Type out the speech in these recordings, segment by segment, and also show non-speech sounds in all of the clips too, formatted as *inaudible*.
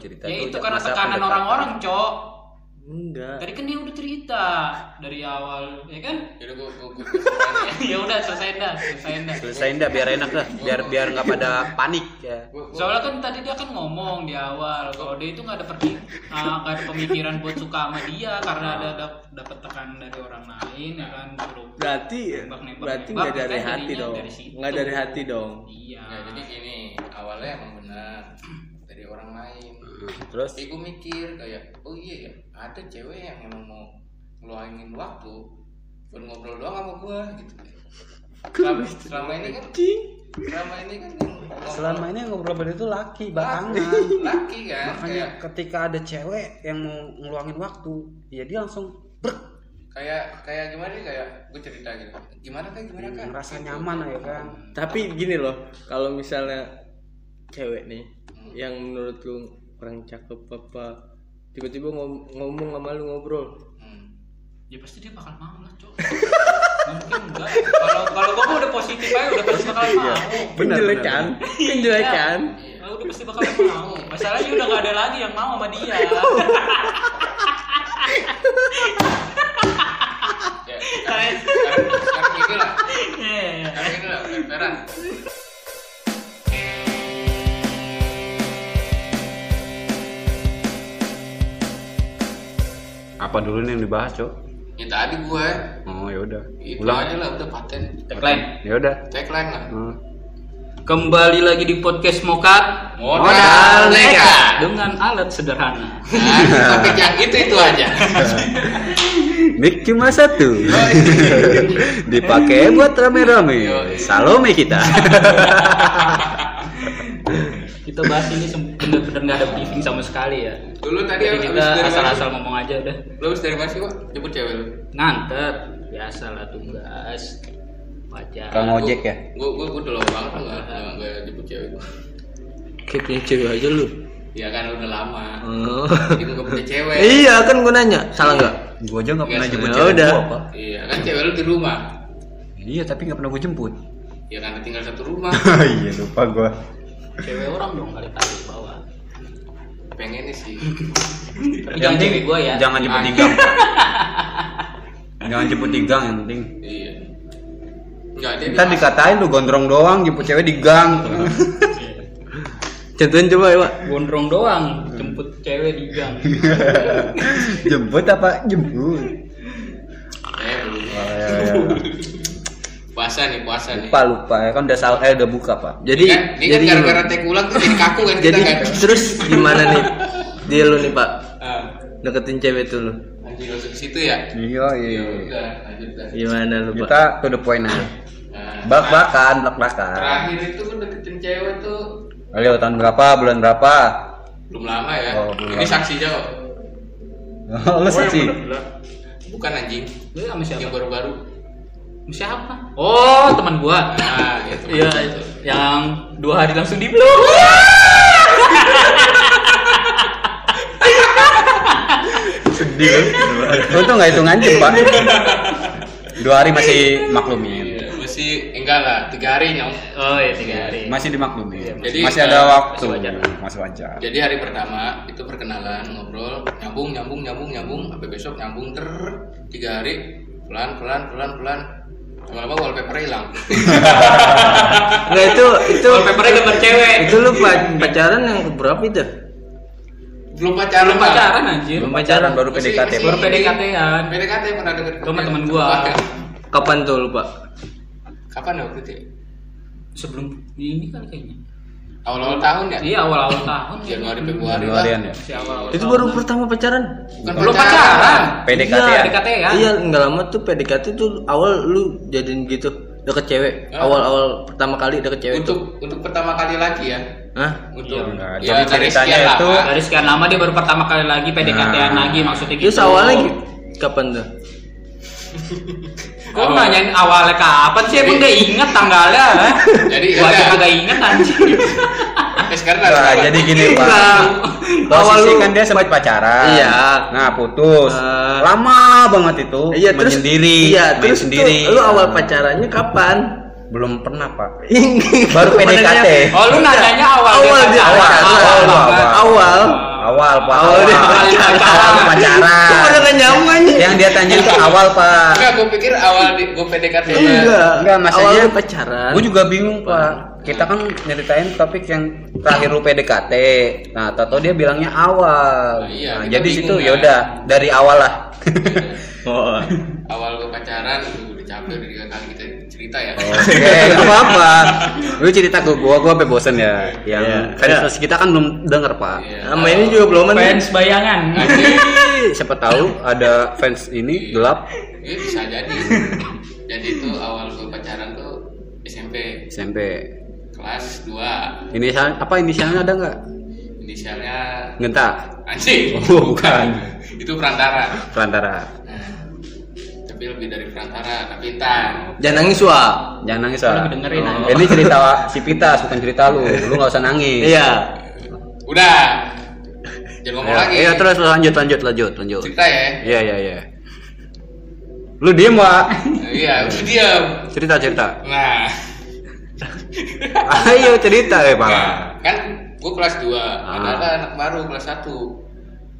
cerita Ya itu karena tekanan orang-orang, Cok. Enggak. Tadi kan dia udah cerita dari awal, ya kan? Jadi gua gua, gua, gua, *laughs* ya udah selesai dah, selesai dah. Selesain dah biar enak dah, biar biar nggak pada panik ya. Soalnya kan tadi dia kan ngomong di awal kalau dia itu nggak ada pergi, ah, nggak ada pemikiran buat suka sama dia karena ada dap- dapat tekanan dari orang lain ya kan suruh Berarti berarti nggak dari kan hati jadinya dong. dari. Nggak dari hati dong. iya. Nah, jadi gini, awalnya emang benar dari orang lain. Terus? Tapi gue mikir kayak, oh iya ya, ada cewek yang emang mau ngeluangin waktu buat ngobrol doang sama gua gitu. Selama, selama ini kan, selama ini kan yang ngobrol- selama ini yang ngobrol berdua itu laki belakangan. laki kan, Makanya kayak ketika ada cewek yang mau ngeluangin waktu, ya dia langsung brek. Kayak kayak gimana nih kayak gue cerita gitu. Gimana kan gimana kan ngerasa nyaman ya kan. Tapi gini loh, kalau misalnya cewek nih yang menurut lu kurang cakep apa tiba-tiba ngom- ngomong sama lu ngobrol Hmm. Ya pasti dia bakal mau lah, Cok. *laughs* Mungkin enggak. Kalau kalau gua udah positif aja udah pasti bakal mau. penjelekan penjelekan Iya. Udah pasti bakal mau. Masalahnya udah nggak ada lagi yang mau sama dia. ya sekarang sekarang sekarang gini lah Iya. sekarang lah Apa dulu nih yang dibahas, Cok? ya tadi gue Oh, ya udah. itu Ulang. aja lah udah paten Tagline. Ya udah. tagline lah Hmm. Kembali lagi di podcast Mokat Modal nekat. dengan alat sederhana. nah, topik yang itu itu aja *laughs* Mic cuma satu. *laughs* Dipakai buat rame-rame. Salome kita. *laughs* Kita bahas ini bener-bener nggak ada briefing sama sekali ya. dulu tadi Jadi kita asal-asal ngomong aja udah. lu habis dari mana sih Wak? jemput cewek lu Nganter, biasa lah tugas. Wajar. Kang ojek ya? gue gue gue udah lama banget nggak jemput cewek gue kayak punya cewek aja lu ya kan udah lama oh. jadi gue gak punya cewek iya kan gue nanya salah nggak Gue aja nggak pernah jemput Ya cewek udah. gua apa. iya kan cewek lu di rumah Iya, tapi nggak pernah gue jemput. ya karena tinggal satu rumah *laughs* iya, lupa gue. Cewek orang dong kali tadi bawa. pengen nih sih Tapi jangan cewek gua ya. Jangan jemput di gang. *laughs* jangan jemput di gang yang penting. iya dia dikatain lu gondrong doang jemput cewek di gang. contohin coba ya pak Gondrong doang, jemput cewek di gang. *laughs* jemput apa? Jemput. eh belum Oh, ya, ya. Puasa nih puasa nih Lupa lupa ya kan udah sal eh udah buka pak. jadi kan, ini kan jadi gara-gara tek ulang tuh jadi kaku kan jadi kita kan terus gimana nih dia lu nih pak Ah, deketin cewek tuh lu anjing langsung ke situ ya Iya ya iya. udah lanjut dah gimana lu pak Kita to the point aja. nah, Bak-bakan, blak-blakan. terakhir itu lu deketin cewek tuh Ayo tahun berapa? Bulan berapa? belum lama ya Oh, belum ini lama. saksinya kok Oh, lu saksi. bukan anjing Lu sama siapa? yang baru-baru Siapa? Oh, teman gua. nah gitu Iya, yang dua hari langsung di blok. *laughs* Sedih lu. Untung nggak hitungan jam, Pak. Dua hari masih maklumin. Iya, mesti enggak lah tiga hari nyong Oh iya tiga hari. Masih dimaklumin. Jadi, masih ada waktu. masih wajar. Masih wajar. jadi hari pertama itu perkenalan ngobrol nyambung nyambung nyambung nyambung sampai besok nyambung ter tiga hari pelan pelan pelan pelan lama-lama wallpaper hilang *laughs* nggak itu itu Wallpapernya gambar cewek. itu lu pa- pacaran yang berapa itu belum pacaran Belum pacaran anjir. belum pacaran baru PDKT. Baru ini. PDKT-an. PDKT pernah deket Sama temen gua. kapan tuh lu pak kapan waktu itu? Sebelum ini kan kayaknya. Awal-awal tahun ya Iya awal-awal tahun. Januari Februari lah Januarian ya. Masih awal-awal. itu tahun. baru pertama pacaran Bukan Belum pacaran. PDKT Iya, ya. PDKT ya. iya nggak lama tuh PDKT tuh awal lu jadiin gitu deket cewek Ah. awal-awal pertama kali deket cewek untuk tuh untuk pertama kali lagi ya Hah? untuk Iya. Enggak, ya jadi dari ceritanya sekian itu- lama Dari sekian lama dia baru pertama kali lagi PDKT-an Nah. lagi maksudnya gitu. Terus awalnya gi- kapan tuh? *laughs* Kok nanyain awalnya kapan sih? Emang gak inget tanggalnya? eh? Jadi, gua aja kagak inget anjing. *laughs* sekarang Nah, apa? jadi gini pak. Awal Posisi lu kan dia sempat pacaran. Iya. Nah putus. Eh. Lama banget itu. Iya terus sendiri. Iya main terus sendiri. tuh, lu awal pacarannya kapan? Belum pernah pak. *laughs* Ini Baru PDKT. nanya- Oh lu nanyanya awal Awal dia pacaran. pacaran. Awal, Awal, awal, banget. awal. Awal pak. Awal dia pacaran. Awal pacaran. Kok nggak nyambung? Yang dia tanya itu awal pak. Enggak, gue pikir awal di gue PDKT. Enggak. Enggak, maksudnya- Awalnya pacaran. Gue juga bingung pak. Kita kan nyeritain topik yang terakhir lu PDKT. Nah, tato dia bilangnya awal. Nah, iya, Nah, jadi bingung, situ kan? ya udah dari awal lah. *laughs* Oh. Awal gue pacaran, gue udah capek udah tiga kali kita cerita ya. Oke, nggak apa-apa. Lu cerita ke gua, gua sampai bosen ya. Yang Iya. fans kita kan belum denger pak. Iya. Sama ini juga belum ada. Fans bayangan. Siapa tahu ada fans ini gelap Iya bisa jadi. *laughs* Jadi itu awal gue pacaran tuh SMP SMP. Kelas 2 Inisial apa inisialnya ada nggak? Inisialnya Ngenta. anjing. *laughs* Oh, bukan. itu perantara. Perantara. Nah, tapi lebih dari perantara, tapi entar. Jangan nangis wa. Jangan nangis Lu lagi dengerin Oh. Ini cerita *laughs* si Pitas bukan cerita lu. Lu nggak usah nangis. Iya. Udah. Jangan ngomong Ya, lagi. Iya terus lanjut lanjut lanjut lanjut. Cerita ya. Iya iya iya. Lu diem Wak. Iya, udah diam. Cerita cerita. Nah, Ayo cerita ya pak. nah, kan gue kelas 2 Ah. ada anak baru kelas 1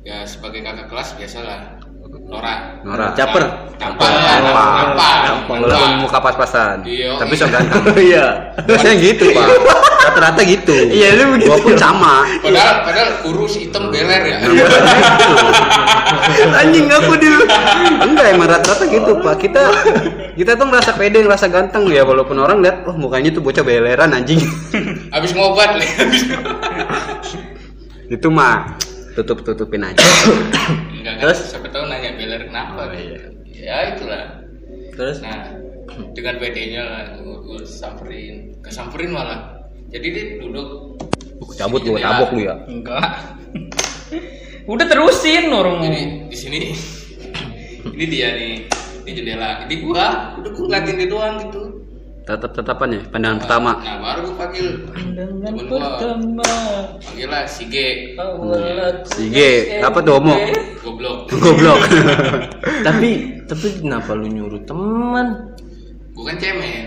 ya sebagai kakak kelas biasalah Nora Nora. Caper. tampang tampang. tampang Tampang muka pas-pasan. Iya, Tapi iya. ganteng. *laughs* Iya. Biasanya gitu pak. *laughs* Rata-rata gitu. Iya, lu begitu. Gua pun sama. padahal padahal kurus hitam beler ya Iya. Anjing aku dulu. Enggak emang rata-rata gitu pak. Kita kita tuh merasa pede, ngerasa ganteng ya walaupun orang lihat, oh mukanya tuh bocah beleran anjing. habis ngobat nih habis Itu mah tutup tutupin aja. enggak Terus? siapa tahu nanya beler kenapa Oh, iya. ya itulah Terus nah dengan PD-nya lah gue samperin kesamperin malah jadi dia duduk Cabut lu, tabok lu ya. Enggak. *laughs* Udah terusin orang jadi di sini *laughs* ini dia nih di jendela ini gua udah gua ngeliatin dia doang gitu Tetap tetapan ya, pandangan pertama. nah baru gua panggil Pandangan temen gua pertama panggil lah si G aku Si G, apa tuh homo? goblok *laughs* Goblok. tapi tapi kenapa lu nyuruh teman? gua kan cemen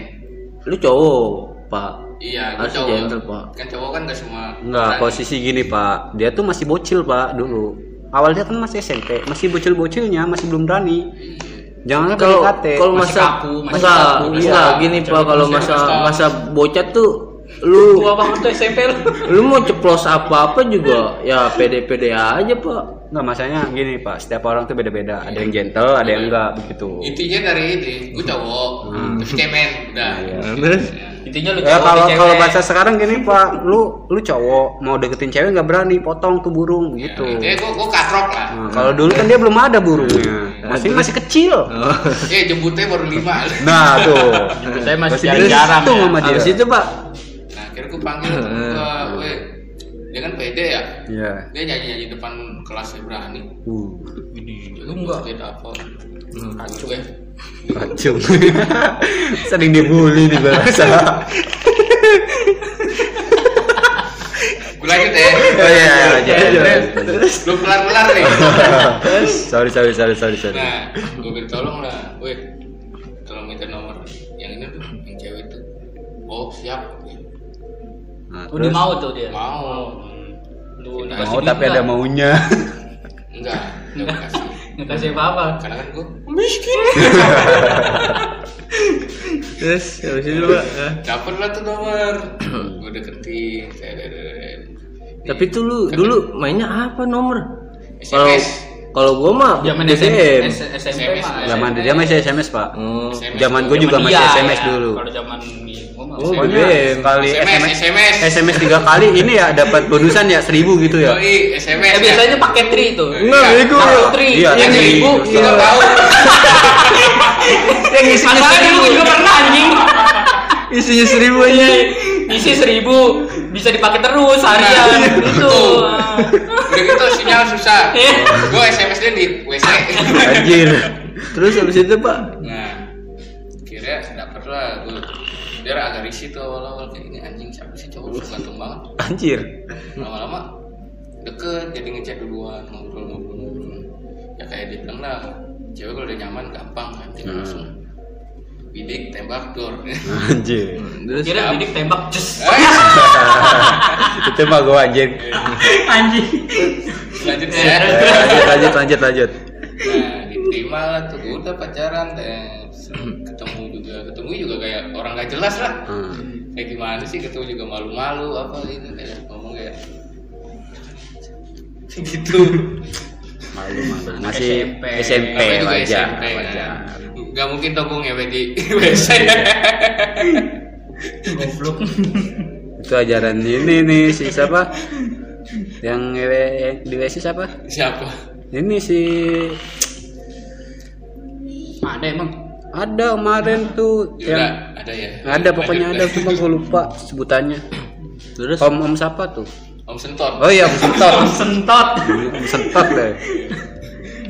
Lu cowok, Pak. Iya Harus cowok gentle, Pak. kan cowok kan gak semua Enggak, posisi gini pak. Dia tuh masih bocil pak dulu. Awalnya kan masih SMP, masih bocil-bocilnya, masih belum berani. Iya. Jangan Kalau kalau Masih masa kaku, masih masa kaku, enggak kaku. gini Pak kalau masa masa bocah tuh lu Tua banget tuh SMP lu lu mau ceplos apa-apa juga ya pede-pede aja, Pak. Enggak, masanya gini pak. Setiap orang tuh beda-beda. Ada yang gentle, ada yang enggak begitu. intinya dari ini gua cowok Hmm. tapi cemen udah Iya. Ya. Intinya lu Ya kalau kalau bahasa sekarang gini pak, lu lu cowok mau deketin cewek nggak berani, potong tuh burung gitu. Ya, gua gua katrok lah Nah, kalau dulu kan dia belum ada burungnya, masih masih kecil. eh jemputnya baru lima Nah tuh, Saya masih Masih jarang-jarang ya. sama dia. habis itu, Pak. nah akhirnya gua panggil gua weh dia kan pede ya Iya. dia nyanyi nyanyi depan kelasnya berani Uh, lu enggak beda apa kacau ya kacung. *laughs* Sering dibully nih gue rasa. gue lanjut ya. Oh iya, iya, lu kelar kelar nih. Sorry, sorry, sorry, sorry, sorry. nah gue bilang tolong lah. Weh tolong minta nomor. Yang ini tuh yang cewek tuh oh siap. Nah, Udah mau tuh dia. mau. Lu Mau, mau tapi ada maunya. Enggak enggak kasih *laughs* Nggak kasih apa-apa. karena kan gue *laughs* Terus habis itu, Pak. dapet lah tuh nomor *clears throat* gue deketin saya deketin. Tapi tuh lu dulu mainnya apa nomor? Kalau SMS kalau gua mah Zaman BBM. SMP, SMP mah. Zaman dia masih SMS pak. Oh. SMS Zaman gue Zaman juga masih SMS ya. dulu. Kalau zaman gua mah Oh, BBM. sekali SMS, SMS, SMS. SMS tiga kali ini ya dapat bonusan ya seribu gitu ya. Yoi, SMS Eh, biasanya pakai tri itu. Enggak, bego. Kartu tri. Iya, yang seribu. Iya tahu. Yang isinya seribu. juga pernah anjing. Isinya seribu aja. Isi seribu bisa dipakai terus harian Nah, itu. betul. *laughs* Udah gitu sinyal susah. Iya. Gue SMS-nya di WC. Anjir. Terus habis itu, Pak. Nah, kira dapet lah gue. Dia agak risih tuh awal-awal kayak ini anjing siapa sih cowok ganteng banget. Anjir. Lama-lama deket jadi ngechat duluan ngobrol-ngobrol. Ya kayak dia bilang lah, cewek kalau udah nyaman gampang kan tinggal Hmm. langsung bidik tembak dor. Anjir. Terus Kira bidik tembak just Eh, *laughs* Itu mah gue anjir. anjing. lanjut ya lanjut lanjut lanjut lanjut nah diterima lah tuh Gua udah pacaran deh ketemu juga ketemu juga kayak orang gak jelas lah Hmm. kayak gimana sih ketemu juga malu-malu apa gitu kayak ngomong kayak gitu malu mana masih SMP. SMP juga wajar SMP wajar kan. Gak mungkin gue ngewe di *laughs* WC Goblok. *laughs* itu ajaran ini nih si siapa yang ngewe di WC siapa Siapa? ini si Ada emang. ada kemarin tuh Enggak, yang ada ya. ada pokoknya ada cuma gue lupa sebutannya Terus om om siapa tuh Om Sentot. oh iya om sentot Sentot. om sentot deh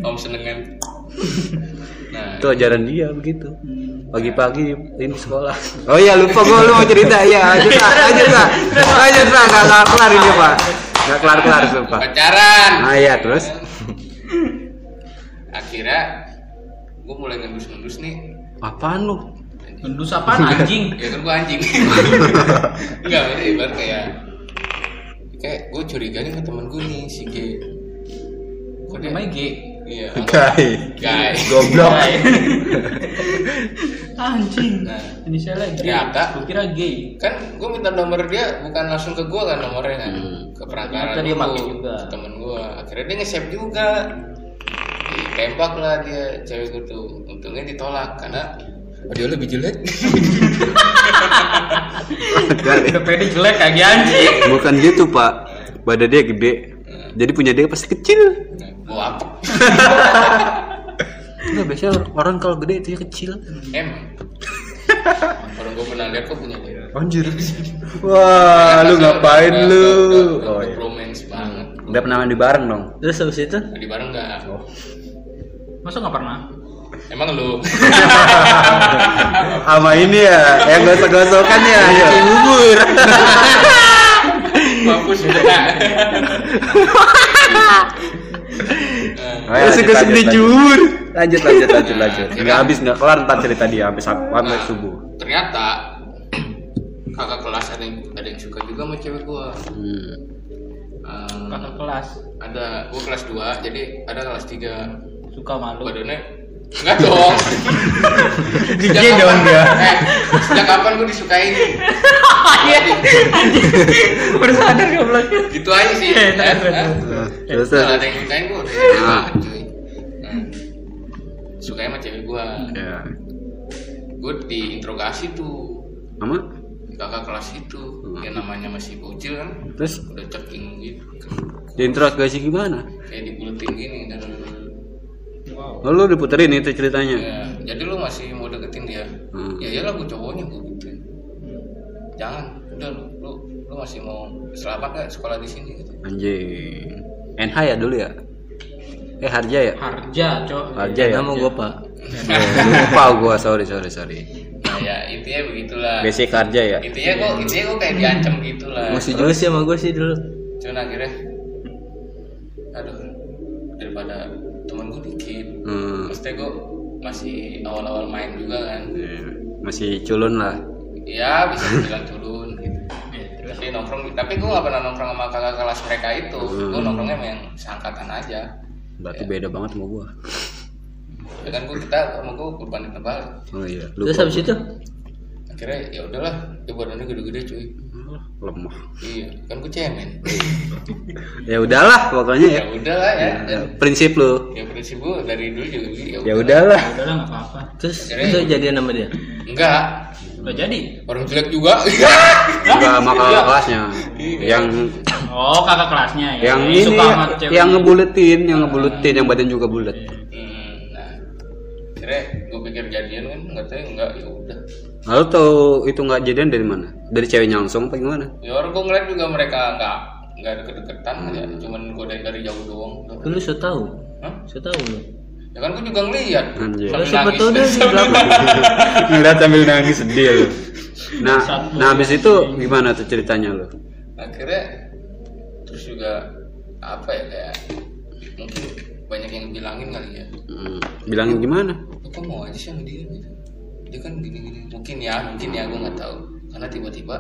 Om Senengan. Nah, itu ajaran dia begitu pagi-pagi ini sekolah oh iya lupa gue lu mau cerita ya lanjut lah lanjut lah lanjut lah nggak nggak kelar ini pak nggak kelar kelar sumpah pacaran. ah iya terus Akhirnya gue mulai ngendus-ngendus nih. apaan lu Gendus apaan anjing? Ya kan gue anjing. *laughs* Enggak, ini ibarat kayak kayak gue curiga nih ke temen gue nih si G. Kok dia Namanya G. Iya. Guy. Guy. goblok Anjing. Nah, Inisialnya G. Ternyata. Gue kira gay. kan gue minta nomor dia bukan langsung ke gue kan nomornya kan Hmm. ke perangkaran Ternyata dia pakai juga. ke temen gue akhirnya dia nge-save juga ditembak lah dia cewek gue tuh untungnya ditolak karena oh, dia lebih jelek. Pede jelek kagak anjing. bukan gitu pak. Badan dia gede. Jadi punya dia pasti kecil. Apa Enggak, biasanya orang kalau gede itu kecil. Emang orang gue pernah lihat kok punya dia. Anjir. Wah lu ngapain lu? Oh, oh iya. romance banget. Udah pernah mandi bareng dong? Terus habis itu? Di bareng nggak? Masa nggak pernah? Emang lu? *laughs* Sama ini ya yang gosok-gosokan ya *laughs* ayo bubur mampus udah Oh, ya, lanjut, lanjut, lanjut. lanjut lanjut lanjut. Lanjut nggak habis nggak kelar ntar cerita dia sampai sab- sampai Nah, subuh. ternyata *clears throat* kakak kelas ada yang ada yang suka juga sama cewek gua. Hmm. Ehm, Kakak kelas. ada gua kelas 2 jadi ada kelas 3 Suka malu. badannya enggak dong. Sejak dong kapan- dia. eh, sejak kapan gua disukain? Baru sadar goblok. gitu aja sih. Eh, kan? terus, Hah? terus. Kalau terus ada yang sukain gua. Udah Ah. banget cuy. Nah, sukanya sama cewek gua. Ya gua diinterogasi tuh. Sama? Kakak kelas itu. Yang namanya masih bocil kan. Terus? Udah ceking gitu. Diinterogasi gimana? Kayak dibuletin gini dan. Oh, lu diputerin itu ceritanya? Ya, jadi lu masih mau deketin dia. Hmm. ya iyalah gue cowoknya gue gituin jangan udah lu lu, lu masih mau selamat gak sekolah di sini gitu. Anjing. NH ya dulu ya? Eh Harja ya? Harja, cok. Harja ya? Nama gue pak. Oh, lupa gua. Sorry sorry sorry. Nah ya intinya begitulah. Basic Harja ya? Intinya kok intinya kok kayak diancam gitu lah masih juga sih sama gue sih dulu. Cuman akhirnya aduh daripada gue hmm. maksudnya gue masih awal-awal main juga kan. Ya, masih culun lah. Ya bisa dibilang turun gitu. Tapi nongkrong tapi gue gak pernah nongkrong sama kakak kelas mereka itu. Gue nongkrongnya yang seangkatan aja. Berarti beda banget sama gua. Ya kan gue kita sama gue kurban tebal oh iya terus lupa habis itu? Akhirnya ya udahlah dia badannya gede-gede cuy lemah. Iya kan gue cemen. *laughs* Ya udahlah pokoknya ya. Ya udahlah ya. Ya, prinsip lu. Ya prinsip gue dari dulu juga gitu ya udahlah. Udah lah nggak apa-apa. terus Akhirnya- itu jadian sama dia? Enggak. Udah jadi. orang jelek juga. Enggak sama kakak kelasnya. Yang Oh, kakak kelasnya ya. yang ini suka sama cewek. yang ngebuletin yang ngebuletin yang badan juga bulat hmm, akhirnya gue pikir jadian kan nggak tahu enggak ya udah. Lalu tahu itu nggak jadian dari mana? Dari ceweknya langsung apa gimana? Ya orang gue ngeliat juga mereka nggak nggak deket-deketan ya. Cuman gue dari, dari jauh doang. Lu so tahu? Hah? so tahu lu? Ya kan gue juga ngeliat. Anjir. Sambil siapa di belakang. ngeliat sambil nangis sedih lu. Nah nah habis itu gimana tuh ceritanya lu? Akhirnya terus juga apa ya kayak mungkin banyak yang bilangin kali ya. Hmm, bilangin gimana "Lu kok mau aja sih sama dia gitu. Dia kan gini gini mungkin ya mungkin ya gue nggak tahu. Karena tiba-tiba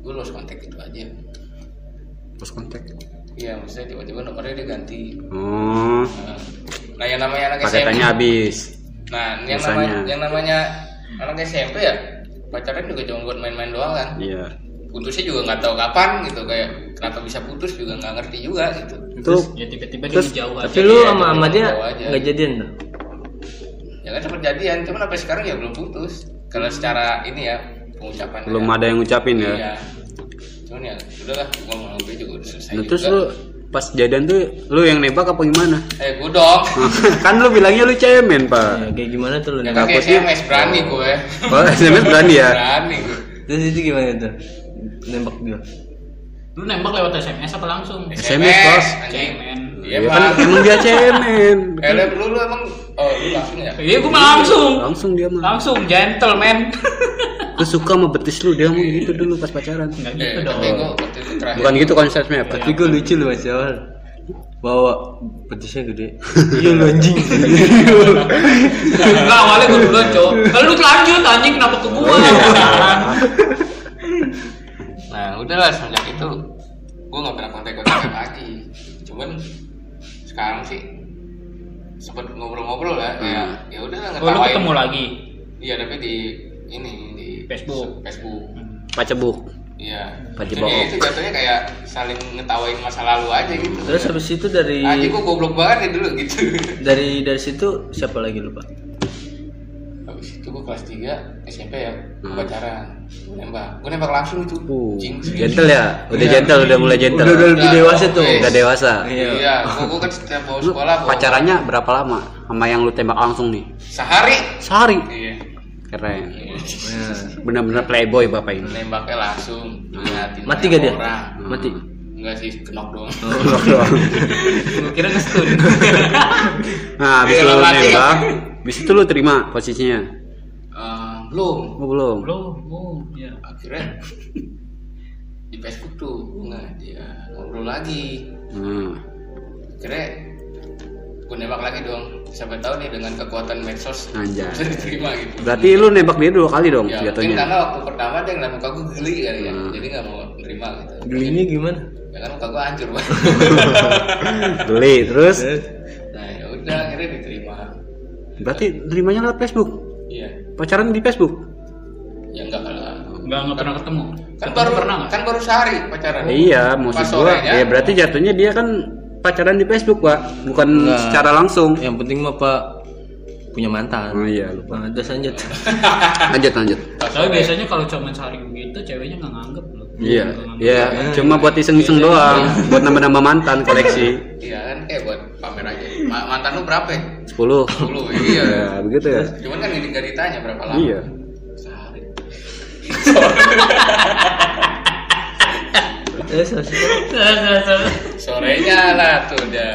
gue lost kontak gitu aja. Pas kontak iya maksudnya tiba-tiba nomornya dia ganti. Oh, nah, nah yang namanya anak paketannya SMP habis. nah yang Biasanya. namanya yang namanya anak SMP ya pacaran juga cuma buat main-main doang kan. Iya. putusnya juga nggak tahu kapan gitu kayak kenapa bisa putus juga nggak ngerti juga gitu. Itu ya tiba-tiba dia Terus- jauh Tapi aja. lu iya, sama sama dia nggak jadian tuh? Ya kan sempat jadian cuman sampai sekarang ya belum putus kalau secara ini ya pengucapan belum ada yang ngucapin ya. iya cuman ya udahlah gua mau gue juga udah selesai Nah, juga. terus lu pas jadian tuh lu yang nembak apa gimana? eh gue dong *laughs* kan lu bilangnya lu cemen, Ya, Pak. kayak gimana tuh lu? ya kayak SMS berani gue Oh, SMS berani ya? berani gue Terus itu gimana tuh? Nembak dia. lu nembak lewat SMS apa langsung SMS, bos. anjing cemen iya Ya kan Pak. emang dia cemen. eh lu lu emang oh lu langsung ya iya gua mah langsung Langsung dia mah. langsung gentleman *laughs* Lu suka sama betis lu, dia mau gitu dulu pas pacaran. nggak eh, gitu dong gue itu terakhir Bukan gitu konsepnya, Pak. Tapi gue lucu lu awal. Bawa betisnya gede. Iya lu anjing. *laughs* Enggak awalnya gue duluan cowok Lalu lu lanjut anjing kenapa ke gua nah udahlah semenjak itu gue nggak pernah kontak kontak lagi cuman sekarang sih sempet ngobrol-ngobrol lah kayak ya udah lah Oh lu ketemu lagi? Iya tapi di ini di Facebook. Facebook. Pacebuk. iya. Paji jadi itu jatuhnya kayak saling ngetawain masa lalu aja gitu. Terus habis itu dari aja gue goblok banget ya dulu gitu. Dari dari situ siapa lagi lu pak? habis itu gue kelas 3 SMP ya Hmm. pacaran gue nembak gue nembak langsung itu Uh, Cing, gentle ya? Udah Iya. gentle, udah mulai gentle. Udah udah lebih dewasa tuh. oke. Udah dewasa. iya gue kan setiap bawa sekolah bawa pacarannya berapa lama sama yang lu tembak langsung nih? sehari Sehari. iya Keren. Iya. Nah, Bener-bener playboy bapak ini. nembaknya langsung ngeliatin Mati gak dia? orang. Mati. enggak sih kenok doang *laughs* Gue kira ngestun nah, habis Iya, lu nembak, habis itu lu terima posisinya. Belum Oh, belum. Lu oh iya akhirnya di Facebook tuh nggak dia ngobrol lagi Hmm. akhirnya gue nembak lagi dong siapa tahu nih dengan kekuatan medsos Anjay. bisa *laughs* diterima gitu Berarti lu nembak dia dua kali dong ya mungkin jatuhnya. karena waktu pertama dia ngeliat muka gue geli kali ya Hmm. jadi nggak mau nerima gitu gelinya gimana? ya kan muka gue hancur banget Beli *laughs* terus. nah ya udah akhirnya diterima Berarti terimanya lewat Facebook. Iya Pacaran di Facebook. ya enggak lah Nggak nggak pernah ketemu kan Ketemu baru pernah kan baru sehari pacaran iya, Pas maksud gua. sorenya, Ya berarti jatuhnya dia kan pacaran di Facebook, Pak. Bukan Enggak. secara langsung. Yang penting mah pak punya mantan. Oh iya, lupa. Nah, terus lanjut. *laughs* Lanjut, lanjut. tapi biasanya kalau cuma sehari begitu ceweknya nggak nganggep loh Iya, Nggak nganggep. iya, cuma buat iseng-iseng doang, buat nambah-nambah mantan koleksi. iya kan kayak buat pamer aja Ma- mantan lu berapa ya? 10. 10 iya Ya, begitu ya. cuman kan nggak nggak ditanya berapa lama Iya. sehari itu sorenya lah tuh udah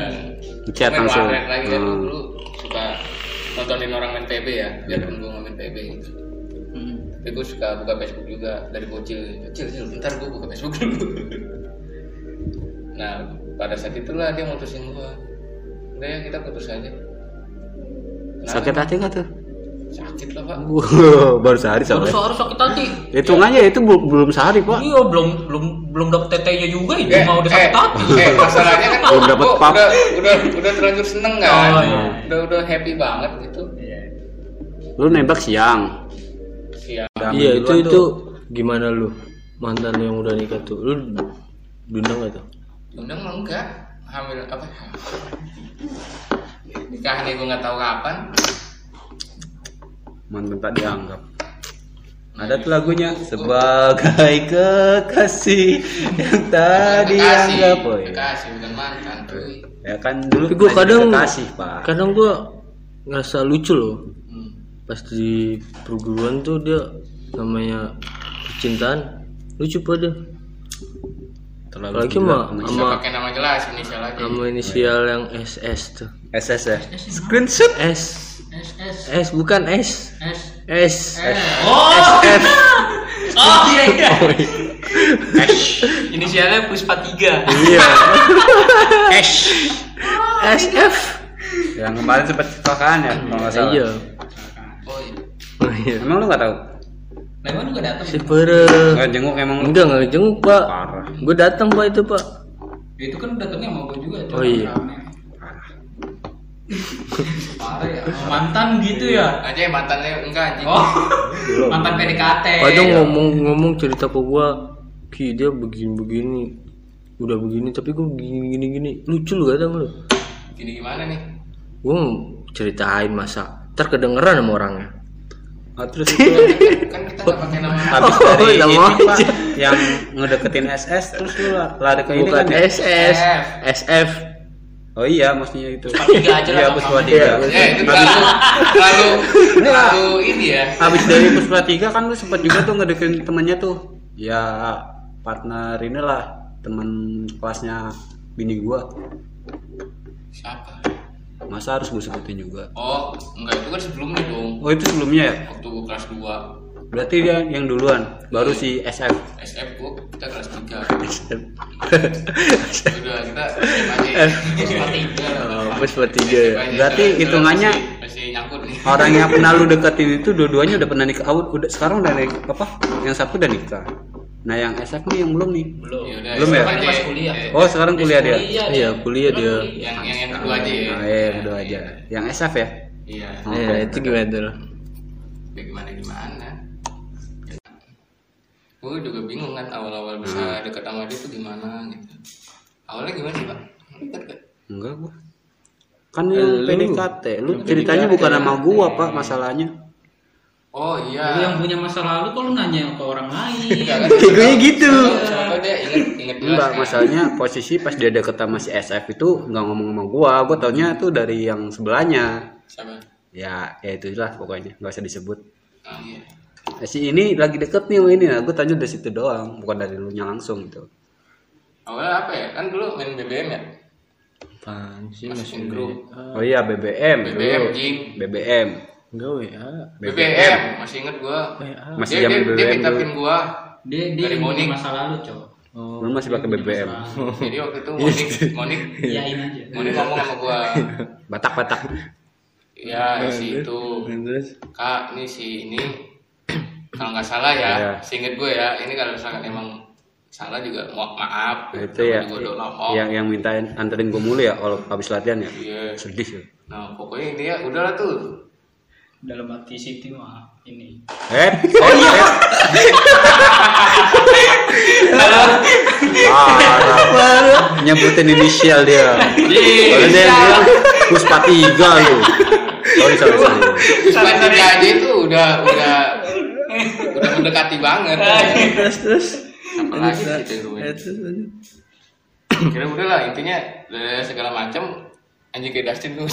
Chat Main langsung. lagi kan Hmm. dulu suka nontonin orang main PB ya biar temen gue main PB gitu Hmm. tapi gue suka buka Facebook juga dari bocil kecil kecil bentar gue buka Facebook dulu nah pada saat itulah dia mutusin gue udah ya kita putus aja? Sakit hati nggak tuh? sakit lah pak baru sehari Baru soalnya. sehari sakit hati Hitungannya itu belum belum sehari, Pak. iya belum belum belum dapet tetenya juga itu Eh, mau udah eh, sakit hati eh, masalahnya kan Belum dapet gua pap. udah udah udah terlanjur seneng kan Oh, iya. udah udah happy banget gitu Lu nembak siang. siap Iya itu itu gimana lu mantan yang udah nikah tuh lu diundang gak tuh? undang mah enggak hamil apa nikah nih gue nggak tahu kapan Mantan tak dianggap. Ada tuh lagunya sebagai kekasih yang tak dianggap. Oh, iya. kekasih bukan mantan cuy Ya kan dulu hanya kadang kekasih, Pak. kadang gua ngerasa lucu loh hmm. pas di perguruan tuh dia namanya percintaan lucu pada Terlalu gila mah sama pakai nama jelas inisial aja. sama inisial yang SS tuh. SS ya. Screenshot. S. S S. S bukan S. S. S. Oh! SF *laughs* oh iya iya. Inisialnya Puspa 3 Iya. *laughs* SF Yang kemarin sempat kecelakaan ya, kalau nggak salah. iya. Oh iya. Oh, iya. Emang lu nggak tahu? Memang juga datang si pere Nggak jenguk emang lu? enggak enggak jenguk pak. Parah. gue datang pak itu pak. Ya, itu kan deketnya sama gue juga Oh, iya. parah ya. Mantan gitu ya? Aja mantannya enggak anjing. Oh. Mantan PDKT. Kadang ngomong-ngomong cerita ke gua. Ki dia begini-begini. Udah begini tapi gua begini gini. Gini lucu lu kadang lu gini gimana nih? Gua ceritain masa. Ntar kedengeran sama orangnya Ah, terus itu *laughs* kan kita nggak pakai nama habis Oh, dari ini pak yang ngedeketin SS terus lu lari ke ini bukan kan ya? SS F. SF oh iya maksudnya itu. Tiga aja lah, iya. Puspa tiga eh itu terlalu terlalu ini ya. Habis dari Puspa tiga kan lu sempet juga tuh ngedeketin temennya tuh. Ya partner inilah teman kelasnya bini gua. Siapa masa harus gue sebutin juga? Oh enggak itu kan sebelumnya dong. Oh itu sebelumnya ya? Waktu gua kelas 2 berarti dia yang duluan baru si SF SF gua kita kelas 3 SF udah kita SM aja oh, Puspa tiga ya. Berarti hitungannya- orang yang pernah lu deketin itu dua-duanya udah pernah nikah. Oh, udah sekarang udah nikah apa? Yang satu udah nikah nah yang SF nih yang belum nih. Belum. Ya udah, Belum ya? Pas kuliah. Eh, oh sekarang kuliah dia? Iya, kuliah dia. yang yang yang kedua aja. Ya nah, iya yang kedua aja. Yang SF ya? Iya. Oh. Iya, itu gimana tuh? Ya gimana gimana? Gue juga bingung kan awal-awal bisa deket sama dia tuh gimana gitu. Awalnya gimana sih pak? Deket *laughs* enggak gua. Kan yang. PDKT lu ceritanya bukan sama gua pak masalahnya oh Lu iya yang punya masa lalu kok lu nanya ke orang lain? *laughs* Kan? Egonya gitu. Siapa dia inget inget jelas enggak kan? masalahnya posisi pas dia deket sama si SF itu nggak ngomong sama gua. Gua taunya tuh dari yang sebelahnya. Siapa ya ya itulah pokoknya. Nggak usah disebut. Oh iya. Nah, si ini lagi deket nih sama ini. Nah gue tanya dari situ doang. Bukan dari lu nya langsung gitu. Awalnya apa ya? Kan dulu main BBM ya? Apaan sih masukin grup oh iya BBM BBM jing BBM enggak WA BBM masih inget gua. WA masih dia, dia, dia BBM minta dulu. pin gua. Dia dia Dari Monik. masa lalu cowok oh lu masih pakai BBM jadi waktu itu Monik *laughs* Monik iyain aja. Monik ngomong sama gua. *laughs* Batak batak ya si itu kak ini si ini. Kalau nggak salah ya seinget gue ya ini kalau misalkan emang salah juga maaf. Nah, itu ya yang yang mintain anterin gue mulu ya kalau habis latihan ya? Iya. Sedih ya nah pokoknya dia udahlah tuh dalam hati Siti mah ini. Eh oh iya. *laughs* Nyebutin inisial dia. Kalau dia bilang puspa tiga lu. Sorry sorry sorry. Puspa tiga aja itu udah udah udah mendekati banget. Terus terus. Apa lagi gue Eh, terus lanjut. kira udah lah intinya dari segala macam anjing kayak Dustin tuh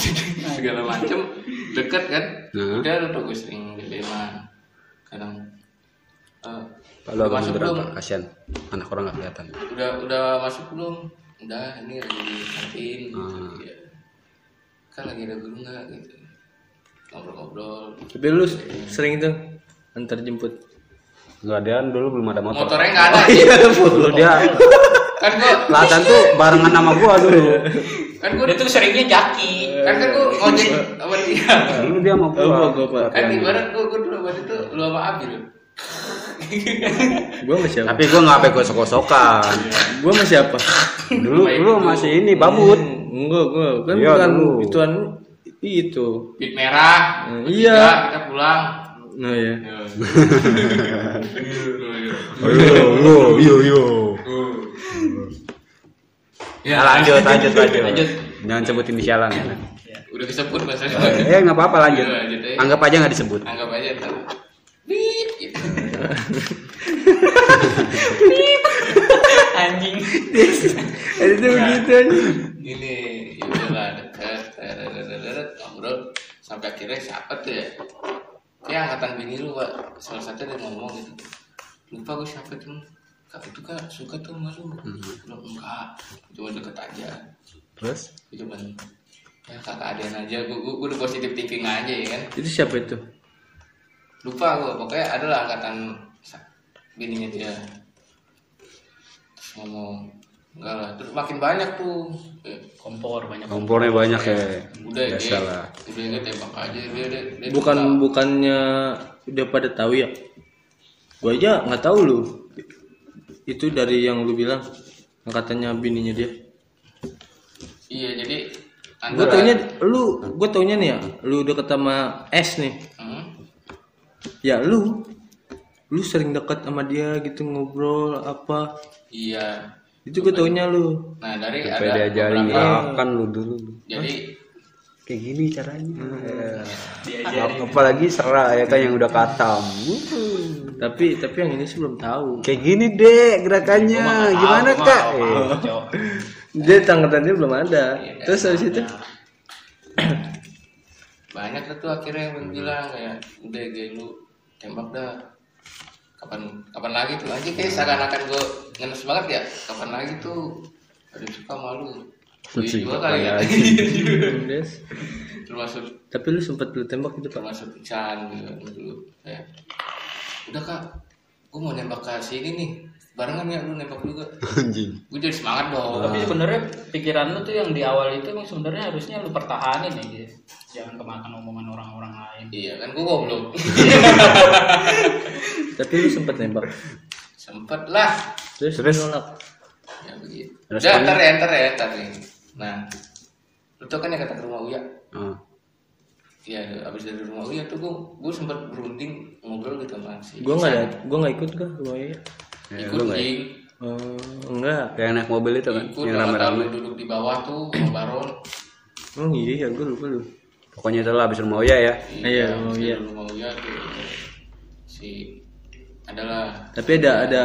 segala macam deket kan? Nah. udah lu tuh gue sering BBM-an kadang eh, kalau agak masuk belum? Kasihan anak orang nggak kelihatan. Udah udah masuk belum? Udah ini lagi kantin Hmm. Iya. kan lagi ada guru nggak gitu? Ngobrol-ngobrol. Tapi lu sering tuh antar jemput. Nggak dia dulu belum ada motor. Motornya nggak ada. *laughs* Iya dulu. Dia kan gua latihan tuh barengan sama gua dulu kan gua dia tuh seringnya jaki. Kan kan gua ngojek sama dia. Dulu dia sama gua. Oh, gua, Pak. kan ibarat gua gua dulu waktu itu lu sama Abil gua masih apa tapi gua nggak sampai gosok-gosokan. Gua masih apa dulu dulu masih ini babut. Enggak gua kan Iya, bukan dulu. ituan itu. Bit merah. Hmm, bertiga, iya. kita pulang. Nah ya ayo yo yo ya. Nah, lanjut *laughs* lanjut lanjut. Lanjut. jangan sebut inisialan *laughs* ya. Udah disebut masalahnya eh nggak apa-apa lanjut. Iya, lanjut aja. anggap aja nggak disebut. Anggap aja ntar. Bip, gitu. *laughs* anjing. Itu begitu ya udahlah dekat ngobrol sampai akhirnya siapa tuh ya? Kayak angkatan bini lu pak. Salah satu dia ngomong gitu. Lupa gue siapa tuh kak itu kak suka tuh sama lu. Belum enggak. Cuma deket aja. Terus? Gua cuma ya kakak adian aja. Gue gue udah positif thinking aja ya kan? Itu siapa itu? Lupa gue pokoknya adalah angkatan bininya dia. Terus ngomong enggak lah. Terus makin banyak tuh. Eh, kompor banyak kompornya banyak ya. Udah ya. Biasa lah udah nggak tembak aja. Dia dia, dia bukan bukannya udah pada tahu ya? Gua aja nggak tahu lu itu dari yang lu bilang katanya bininya dia. Iya jadi gue taunya lu gue taunya nih ya lu deket sama S nih. Hmm? ya lu lu sering deket sama dia gitu ngobrol apa. Iya. Itu gue taunya lu. Nah dari Sampai ada diajarin. beberapa gerakan lu dulu. Jadi kayak gini caranya. Ya. apalagi serah ya kan yang udah katam. Tapi tapi yang ini sih belum tahu. Kayak gini deh gerakannya. Gimana kak? Eh, dia tanggapannya belum ada. Iya, terus habis itu? Banyak tuh akhirnya yang bilang kayak udah gay lu tembak dah. Kapan kapan lagi tuh? Aja kayak seakan-akan gue ngenes banget ya. Kapan lagi tuh? Ada suka malu Iya juga kali. Ya *laughs* Des. termasuk tapi lu sempet lu tembak gitu pak? termasuk Chan gitu dulu kayak udah kak gue mau nembak ke sini nih. Barengan ya lu nembak juga. Anjing. Gue jadi semangat dong. Tapi sebenarnya pikiran lu tuh yang di awal itu emang sebenarnya harusnya lu pertahanin ya, Gis. Jangan kemakan omongan orang-orang lain. iya kan gue goblok. *laughs* Tapi lu sempet nembak? Sempet lah. Terus, Terus? nolak ya begitu. Udah kan- ntar ya ntar ya ntar nih nah lu tau kan yang kata ke rumah Uya. Ah. ya abis dari rumah Uya tuh gue gue sempet berunding ngobrol gitu sama si gue nggak ada gue nggak ikut kah rumah ya Ya, ikut jing oh, enggak. Yang naik mobil itu kan ikut yang rame-rame. duduk di bawah tuh sama Baron. Oh iya ya gue lupa lu. Pokoknya itu lah habis rumah Uya ya. Iya, abis rumah Uya. rumah Uya tuh si adalah tapi ada ada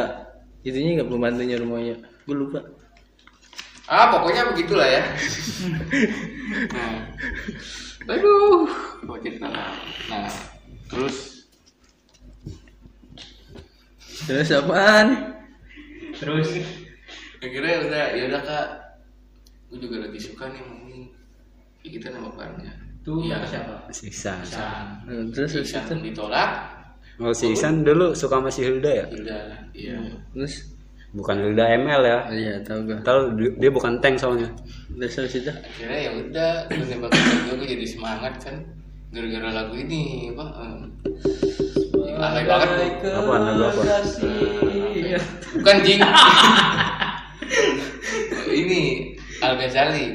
itunya nggak pembantunya rumah ya gue lupa ah pokoknya begitulah ya. Nah. Aduh mau cerita lah. nah terus? Terus apaan? Terus? Akhirnya udah ya udah kak. Gue juga lagi suka nih ini ya, kita nembak barengnya tuh Iya. siapa? si Isan. Nah, terus Isan ditolak. Oh si Ihsan dulu suka sama si Hilda ya? Udah iya. Terus bukan Hilda ML ya. Oh, iya tahu gue tahu di- dia bukan tank soalnya. Terus habis itu akhirnya ya udah gue nembak gue gue jadi semangat kan gara-gara lagu ini apa alay banget. Tuh apa lagu apa bukan jing. *laughs* Ini Al Ghazali.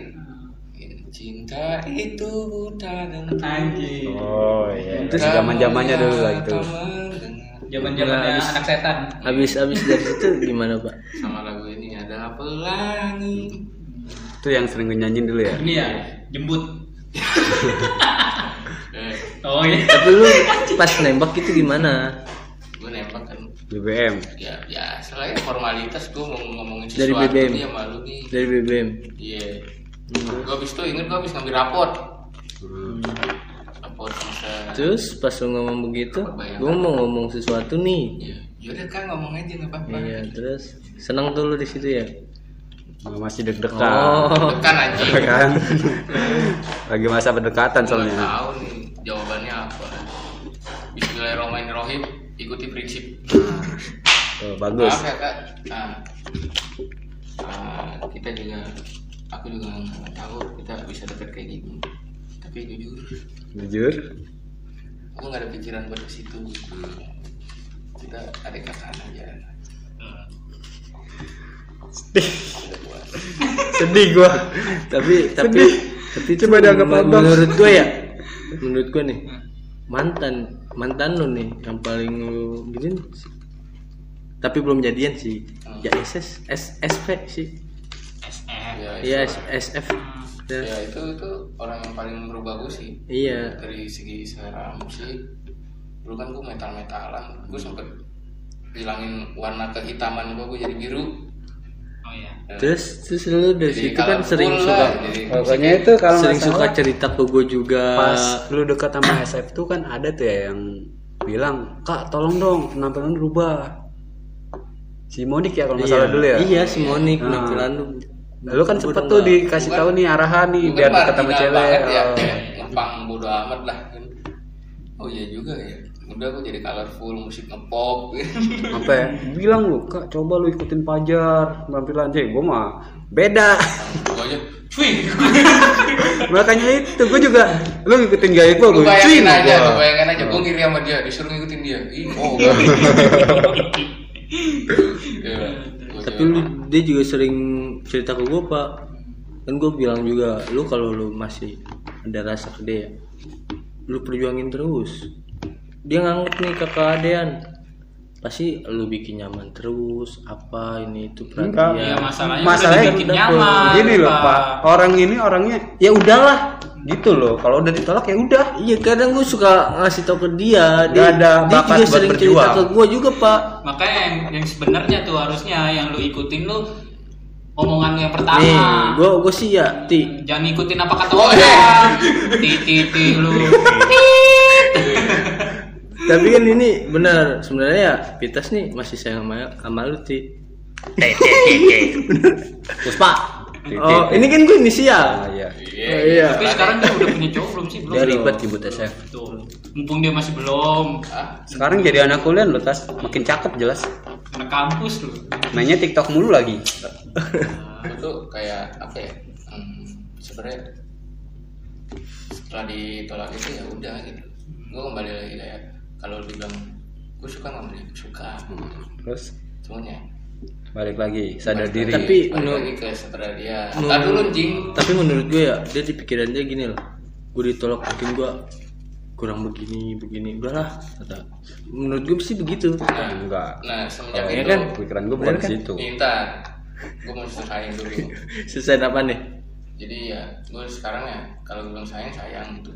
Cinta itu buta dan Anjing. oh iya itu zaman zamannya dulu lah itu Zaman-zamannya Habis- anak setan. habis habis dari *laughs* situ gimana pak? Sama lagu ini ada pelangi itu yang sering nyanyiin dulu ya? Ini ya, jembut. *laughs* eh, Oh iya. tapi lu pas nembak itu gimana? Gue nembak kan. BBM ya ya selain formalitas gue mau ngomongin Dari sesuatu BBM. nih sama lu nih dari BBM iya. Gue habis itu inget gue habis ngambil raport Hmm. Terus pas lu ngomong begitu gue mau ngomong sesuatu nih. Iya. Yaudah kan ngomong aja nggak apa-apa. Iya terus. Senang tuh lu di situ ya? Masih deg-degan. Oh. Kan anjing. *laughs* Kan? Lagi masa pendekatan soalnya. nggak tahu nih jawabannya apa. Bismillahirrahmanirrahim. Ikuti prinsip. Oh, bagus. Maaf ya kak. Nah, ah, kita juga aku juga nggak tahu kita bisa deket kayak gini tapi jujur. Jujur? Aku nggak ada pikiran buat ke situ. Kita ada kakak aja. *laughs* Sedih gua. Tapi tapi tapi itu Coba dianggap men- abang. menurut gue ya. Menurut gue nih mantan mantan lu nih yang paling lu gini tapi belum jadian sih. Ya SS S SP sih. SF. ya, iya itu, S- SF ya. ya itu itu yang paling merubah gue sih. Iya. Dari segi selera musik dulu kan gue metal metalan gue sempet hilangin warna kehitaman gue gue jadi biru. Oh iya. terus terus lu dari Jadi situ kan sering lah, suka jadi pokoknya itu kalau sering suka cerita ke gue juga. pas lu dekat sama SF tuh kan ada tuh ya yang bilang kak tolong dong penampilan rubah si Monik ya kalau nggak iya, salah dulu ya? Iya si Monik Nah. Penampilan lu kan sempet tuh dikasih tahu nih arahan nih biar kan marginal cewek. banget ya Oh. ngepang bodo amat lah. Kan oh iya juga ya. Udah gue jadi colorful musik ngepop. *laughs* Apa ya? Bilang lu kak coba lu ikutin pajar penampilan. Cek gue mah beda. Gue aja cuy. *laughs* Makanya itu gue juga lu ngikutin gaya gue lu gue bayangin aja lu bayangin aja gue ngiri sama dia disuruh ngikutin dia. Ih oh gua *laughs* tapi juga- lu dia juga sering cerita ke gue pak. Kan gue bilang juga lu kalau lu masih ada rasa ke dia lu perjuangin terus. Dia nganggep nih kakak adean pasti lu bikin nyaman terus apa ini itu Enggak. perhatian. Ya masalahnya, Masalahnya bikin nyaman Gini loh Pak, orang ini orangnya ya udahlah gitu loh. Kalau udah ditolak ya udah. iya kadang gue suka ngasih tau ke dia Nggak dia, ada dia bakat juga buat sering cerita berjuang. ke gue juga pak makanya yang, yang sebenarnya tuh harusnya yang lu ikutin lu omongan yang pertama nih gue gue sih ya ti jangan ikutin apa kata orang ti ti ti lu *laughs* tapi kan ini benar sebenarnya ya Pitas nih masih sayang sama, sama lu ti *laughs* Puspa. Oh ini kan gue inisial. Ah, iya. Oh, iya. tapi sekarang dia udah punya cowok belum sih? Belum. Dia ribet ribut SF. tuh mumpung dia masih belum. Sekarang jadi anak kuliah lo tas. Makin cakep jelas. anak kampus lu Mainnya TikTok mulu lagi. itu kayak apa ya hmm, sebenarnya setelah ditolak itu ya udah gitu. Gue kembali lagi kayak kalau dibilang gue suka nggak suka. Terus? Semuanya balik lagi sadar Balik diri. Tapi menurut- ke dia. Ntar dulu jing tapi menurut gue ya dia di pikiran dia gini loh. Gue ditolak mungkin gue kurang begini begini. Udahlah kata. Menurut gue sih begitu. Nah, Enggak. nah semenjak Oh, ya itu. kan? Pikiran gue bukan kan? situ. minta gue mau selesaiin dulu. *laughs* Selesai apa nih? Jadi ya gue sekarang ya kalau gue bilang sayang sayang gitu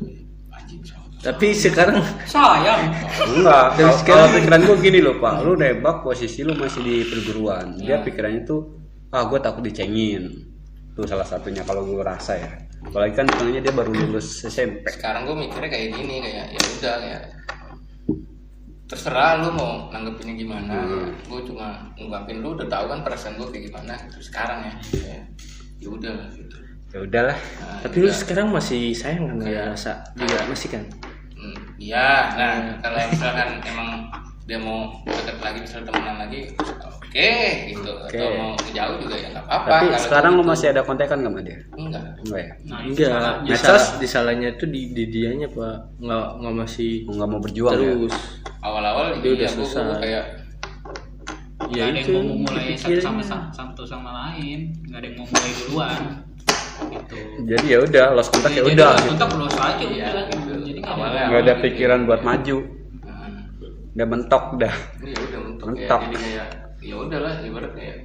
tapi sekarang sayang Enggak. Dari Kalau sekarang- kalau pikiran gue gini loh pak, lu nembak posisi lu masih di perguruan. Dia pikirannya tuh, ah gue takut dicengin. Tuh salah satunya kalau gue rasa ya. Apalagi kan misalnya dia baru lulus SMP. sekarang gue mikirnya kayak gini kayak ya udah kayak terserah lu mau nanggepinnya gimana gue cuma ngungkapin lu udah tahu kan perasaan gue kayak gimana gitu sekarang ya ya udah lah gitu Ya udahlah. Nah, tapi lu sekarang masih sayang kan ya rasa juga masih kan Hmm, iya nah kalau misalkan emang dia mau deket lagi misalnya temenan lagi oke gitu atau Oke. mau jauh juga ya nggak apa-apa Tapi Kalau sekarang lu gitu, masih ada kontekan gak sama dia? enggak Enggak ya? nah enggak salahnya. medsos disalahnya itu di, di dianya pak nggak nggak masih Nggak mau berjuang ya? terus awal-awal Dia udah gue selesai. kayak ya nggak ada itu yang mau mulai satu sama satu sama lain nggak ada yang mau mulai duluan gitu Jadi ya udah, lost kontak ya Jadi udah. langsung gitu. tak perlu saja Iya, udah gitu. gitu. jadi nggak Awalnya ada Nggak ada pikiran buat maju. nah, Udah mentok dah. Iya udah mentok ya. Mentok. Jadi kayak ya udahlah ibarat kayak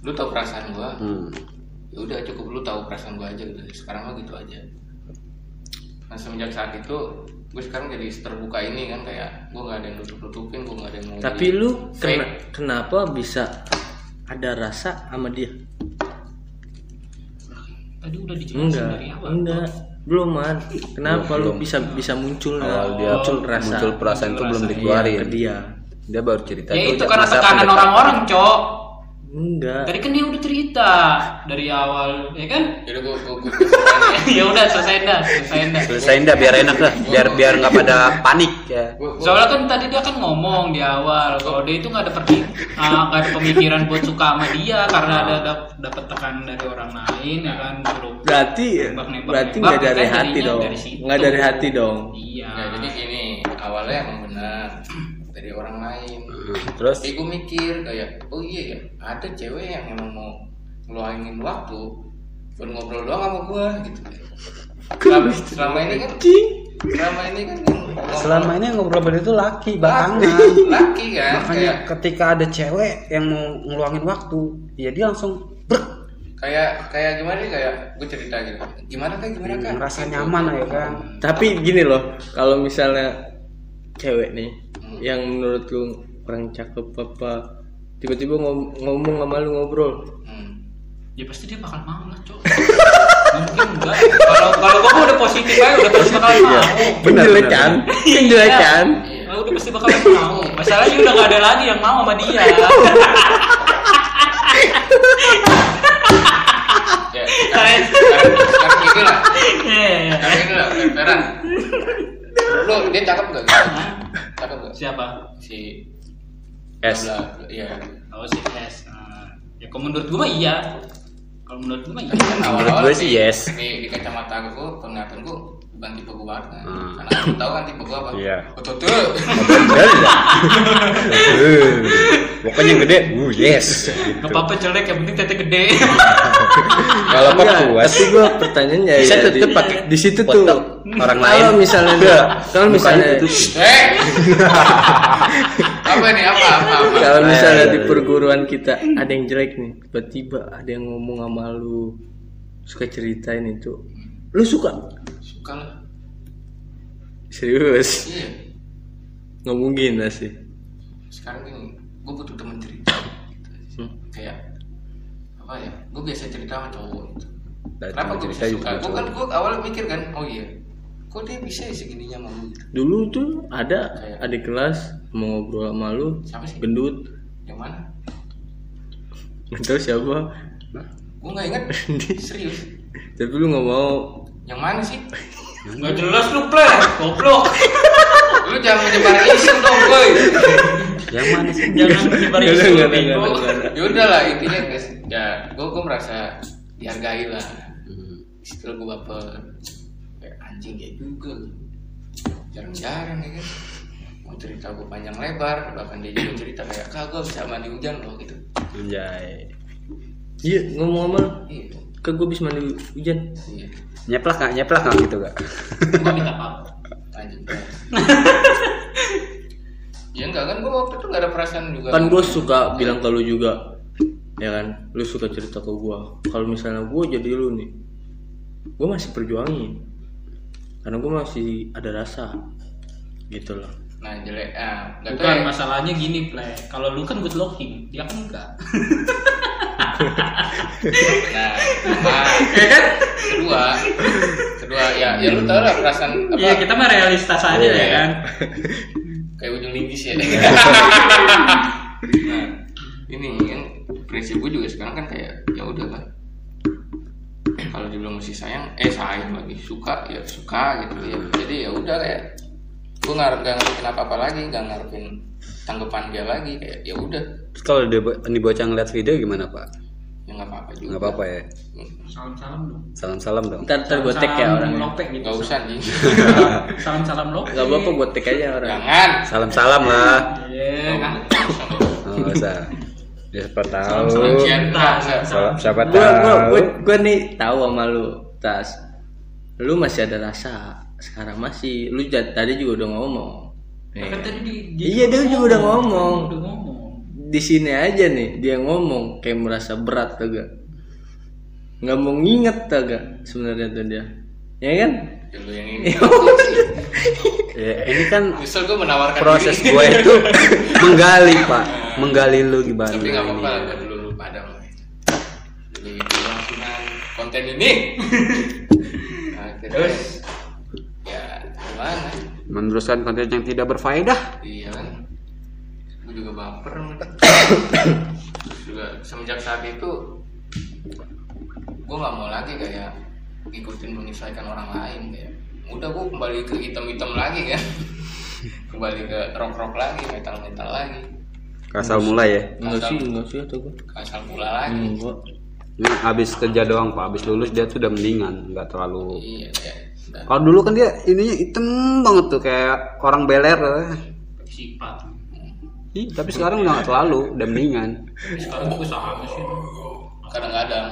lu tahu perasaan gua. Hmm. Ya udah cukup lu tahu perasaan gua aja gitu. Sekarang mah gitu aja. Nah semenjak saat itu gue sekarang jadi terbuka ini kan kayak gue nggak ada yang nutup nutupin gue nggak ada yang mau tapi lu kena- kenapa bisa ada rasa sama dia tadi udah dijelasin enggak dari awal enggak. Belum man kenapa Belum, lu bisa bisa muncul Awal dia muncul rasa muncul perasaan itu belum Iya, dikeluarin. ke dia. Dia baru cerita ya tuh itu karena tekanan orang-orang cok enggak. Tadi kan dia udah cerita dari awal ya kan? Jadi gue gue gue gue ya udah selesai dah selesai dah. Selesain dah biar enak dah, biar biar nggak pada panik ya. Soalnya kan tadi dia kan ngomong di awal kalau dia itu nggak ada pergi nggak ada pemikiran buat suka sama dia karena ada dap- dapat tekanan dari orang lain ya kan? Suruh berarti berarti nggak dari kan hati dong. nggak dari hati dong. Iya. Ya jadi gini awalnya emang benar dari orang lain. Terus? Tapi gue mikir kayak oh iya ya ada cewek yang emang mau ngeluangin waktu buat ngobrol doang sama gue gitu. Selama, selama ini kan selama ini kan ngobrol- selama ini yang ngobrol berdua itu laki laki, belakangan. laki kan Makanya kayak ketika ada cewek yang mau ngeluangin waktu, ya dia langsung brek, kayak kayak gimana nih kayak gue cerita gitu. Gimana kan gimana kan ngerasa Gitu. nyaman ya kan. tapi gini loh kalau misalnya cewek nih Hmm. yang menurut lu kurang cakep apa tiba-tiba ngom- ngomong sama lu ngobrol. Hmm. ya pasti dia bakal mau lah cok. *laughs* Mungkin enggak. Kalau kalau gua udah positif aja udah pasti bakal mau. Bener jelek kan kan Iya. Udah pasti bakal mau. Masalahnya udah gak ada lagi yang mau sama dia. Ya sekarang sekarang sekarang gini lah. Iya, iya, iya. sekarang gini lah. Feran lu dia cakep gak gitu? Cakep gak siapa? Si S. Iya. Oh si S. Nah, ya kalau menurut gua mah iya. Kalau menurut gua mah iya. Menurut gue sih yes. di, di kacamata gue penglihatan gue bukan tipe gue banget kan Hmm. karena lu tahu kan tipe gue apa Iya. tuh ya? Eh, Pokoknya yang gede, uh yes. Gitu. Gak apa-apa jelek, yang penting tete gede. *laughs* Kalau apa puas, tapi gua pertanyaannya bisa ya, tetep di- pakai di situ tuh orang lain. kalau misalnya kalau misalnya tutup. eh! Apa nih apa? Apa? Apa? Kalau misalnya di perguruan kita ada yang jelek nih tiba-tiba ada yang ngomong sama lu suka ceritain itu. Lu suka suka lah serius? Iya. Nggak mungkin lah sih sekarang gini gue butuh temen cerita. Gitu. Hmm. kayak apa ya gue biasa cerita sama cowok gitu. Dan kenapa gue bisa suka? gue kan gue awalnya mikir kan oh iya kok dia bisa ya segininya sama lu gitu. dulu tuh ada Kayak- adik kelas mau ngobrol sama lu siapa sih? gendut. Yang mana? Nggak tahu siapa. Gue nggak inget *laughs* serius. Tapi lu nggak mau yang mana sih? *laughs* Gak jelas lu play, goblok. lu jangan menyebar isu dong boy. Yang mana sih? Jangan menyebar isu ya udah lah intinya guys ya gue gue merasa dihargai lah. Hmm. setelah gue baper kayak anjing ya juga jarang-jarang ya kan? Mau cerita gue panjang lebar bahkan dia juga cerita kayak kak gue bisa mandi hujan loh gitu. Anjay. iya ngomong sama lu iya ke gue bisa mandi hujan. Iya. Nyeplak nggak? Nyeplak nggak gitu gak? Gua minta maaf. anjing *laughs* ya enggak kan gue waktu itu gak ada perasaan juga. Kan gue suka bilang ke lu juga ya kan? Lu suka cerita ke gue kalau misalnya gue jadi lu nih gue masih perjuangin. Karena gue masih ada rasa. Gitu loh. Nah jelek. Ah Bukan ya. masalahnya gini, play. Kalau lu kan good looking, dia kan enggak. *laughs* nah nah kedua. Kedua ya ya lu tau lah perasaan apa? Iya, kita mah realistas aja Iya. ya kan. kayak ujung linggis ya. Nah ini kan prinsip gue juga sekarang kan kayak ya udah lah. Kalau dibilang masih sayang eh sayang lagi. Suka ya suka gitu ya. Jadi ya udah kayak gue ngarep gak ngarepin apa apa lagi gak ngarepin tanggapan dia lagi kayak ya udah. Terus kalau dia ini bocah ngeliat video gimana pak? Ya nggak apa-apa juga Nggak apa-apa ya. Salam-salam dong. Salam-salam dong. ntar ntar gue tag ya orangnya Lope gitu. nggak usah nih *laughs* Salam-salam lope. nggak apa-apa gue tag aja orang jangan Salam-salam lah. Iya, kan. Oh, usah. Dia siapa tahu. Salam- Siapa tahu. gue gue nih tahu sama lu tas lu masih ada rasa sekarang masih lu tadi juga udah ngomong Ya Kan kan? tadi di, Iya, dia juga udah ngomong. Udah ngomong. di sini aja nih dia ngomong kayak merasa berat tuh gak nggak mau nginget tuh gak sebenarnya tuh dia. Ya kan? Ya, lu yang *laughs* ini Ya, ini kan Misal gue menawarkan proses diri. gue itu *laughs* menggali pak, menggali lu gimana. tapi nggak apa-apa ini. lah dulu lu pada lah jadi kelangsungan konten ini. *laughs* Nah, terus? ya gimana? Meneruskan konten yang tidak berfaedah. iya kan? Gue juga baper *coughs* Terus juga semenjak saat itu gue nggak mau lagi kayak ngikutin menyesuaikan orang lain kayak udah gue kembali ke hitam-hitam lagi kan *laughs* kembali ke rock-rock lagi metal-metal lagi Kasal mulai ya. enggak sih enggak sih atau gue asal pula lagi enggak Ini abis kerja doang pak, abis lulus dia tuh udah mendingan, nggak terlalu. iya udah Kalau dulu kan dia ininya hitam banget tuh kayak orang beler. Sifat. Ih, tapi sekarang udah nggak terlalu, udah mendingan. Tapi sekarang gue sama sih. kadang-kadang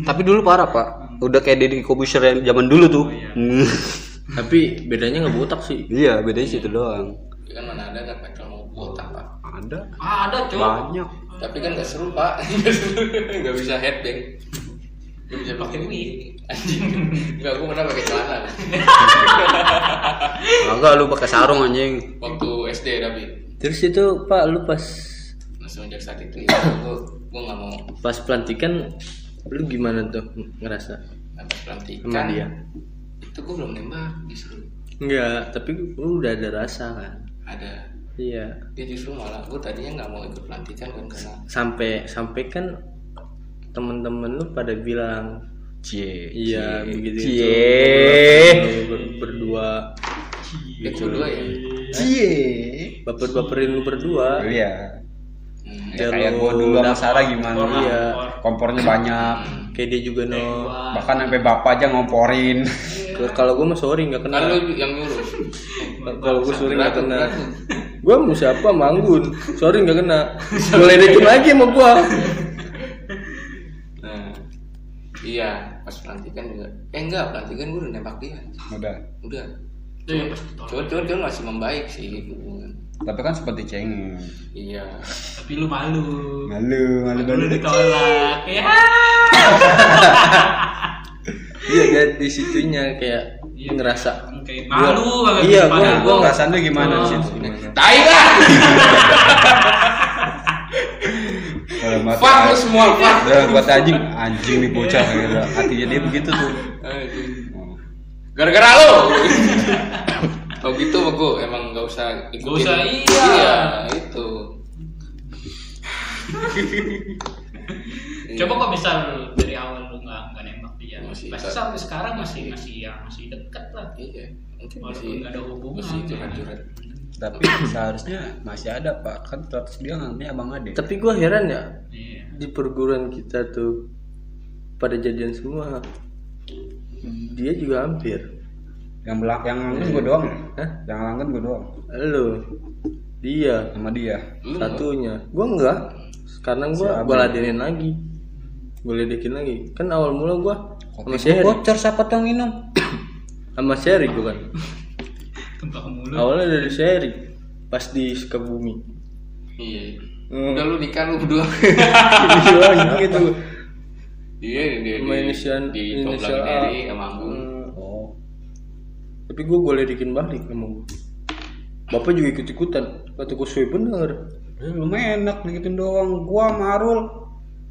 Tapi dulu parah pak, udah kayak Deddy Kobusier yang zaman dulu tuh. Hmm. *laughs* tapi bedanya nggak botak sih iya, bedanya situ doang. Kan mana ada kan metal mau botak pak Ada Ah, ada cok. banyak. tapi kan gak seru pak *laughs* Nggak nggak bisa headbang nggak bisa pakai wig. anjing nggak gue pernah pakai celana *laughs* Enggak lu pakai sarung anjing. waktu SD tapi terus itu pak lu pas nah semenjak saat itu ya gue gue nggak mau pas pelantikan lu gimana tuh ngerasa? Nambah sama pelantikan dia? Itu gue belum nembak justru. Enggak tapi lu udah ada rasa kan? Ada. Iya. Dia justru malah gue tadinya nggak mau ikut pelantikan kan karena sampai sampai kan temen-temen lu pada bilang Cie. iya begitu itu. Cie. Ber- berdua. Itu dua ya? Cie. baper-baperin lu berdua. Iya. Hmm. Ya, Ya, kayak gua dulu sama Sarah gimana? kompor, Iya. Kompornya banyak. kayak dia juga no. Bahkan sampai bapak aja ngomporin. kalau gue mah sorry nggak Kan kena lu yang nyuruh. kalau gue sorry nggak Berat tuh, kena berat tuh. gue mau siapa manggun sorry nggak kena gue ledekin lagi sama gue Nah, iya, pas pelantikan juga. Eh enggak, pelantikan gue udah nembak dia. Udah. Udah. Ya tolak. Cuman cuman cuman masih membaik sih hubungan. Tapi kan seperti cengeng. Iya. Tapi lu malu. Malu, malu Lu banget. ditolak. Ya. *laughs* iya dia di situnya kayak Iya. ngerasa Kayak malu banget. iya, gua- gua. Perasaan lu gimana di Oh. situ? Tai lah. *laughs* Fuck lu semua, fuck. Udah buat anjing, anjing nih bocah gitu. Hatinya dia begitu tuh. Oh. Gara-gara lu. *laughs* Oh gitu gue emang gak usah ikutin. Nggak usah, iya. Iya, itu. *laughs* Coba kok misal dari awal lu nggak nggak nembak dia, Masih pasti sampai sekarang masih masih ya masih dekat lah. Iya. Mungkin Walaupun masih nggak ada hubungan. Masih curhat-curhat. Tapi seharusnya masih ada pak. Kan status dia nganggapnya abang ade. tapi gue heran ya Iya. di perguruan kita tuh pada jadian semua dia juga hampir Yang belak, yang langgan gue doang. ya? Hah? Yang langgan gue doang. lo dia Sama dia. Lu satunya gue enggak karena gue gue ladenin lagi gue ledekin lagi kan awal mula gue sama Sherry bocor siapa tuh minum? *coughs* sama Sherry gue kan awalnya dari Sherry pas di Sukabumi Iya. Hmm. Udah lu nikah lu berdua. Bilang *laughs* gitu Iya, dia di inisial A. Sama Anggun. Tapi gue gue ledekin balik sama gue bapak juga ikut ikutan kata gue sesuai bener Eh, lu mah enak digituin doang. Gua sama Arul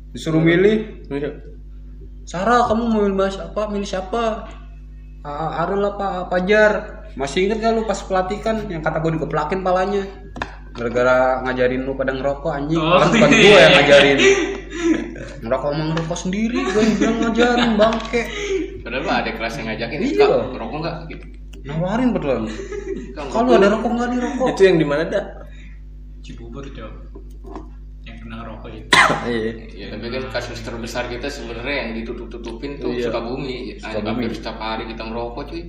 disuruh milih. Iya. Sarah, kamu mau milih apa? Milih siapa? A- Arul apa? Pajar. Masih inget gak lu pas pelatihan yang kata gue dikeplakin palanya? Gara-gara ngajarin lu pada ngerokok anjing. Oh, Kan bukan iya. gue yang ngajarin. Ngerokok emang ngerokok sendiri, gue yang bilang ngajarin bangke. Padahal ada kelas yang ngajakin, Iya. Ngerokok enggak? Gitu. Nawarin betulan. *laughs* Kak, Kalau ada rokok nggak dirokok. itu yang di mana dah Cibubur coba. Yang kena rokok itu. *coughs* iya Ya, tapi kan kasus terbesar kita sebenarnya yang ditutup-tutupin tuh Iya. Sukabumi. Sukabumi. Hampir setiap hari kita merokok cuy.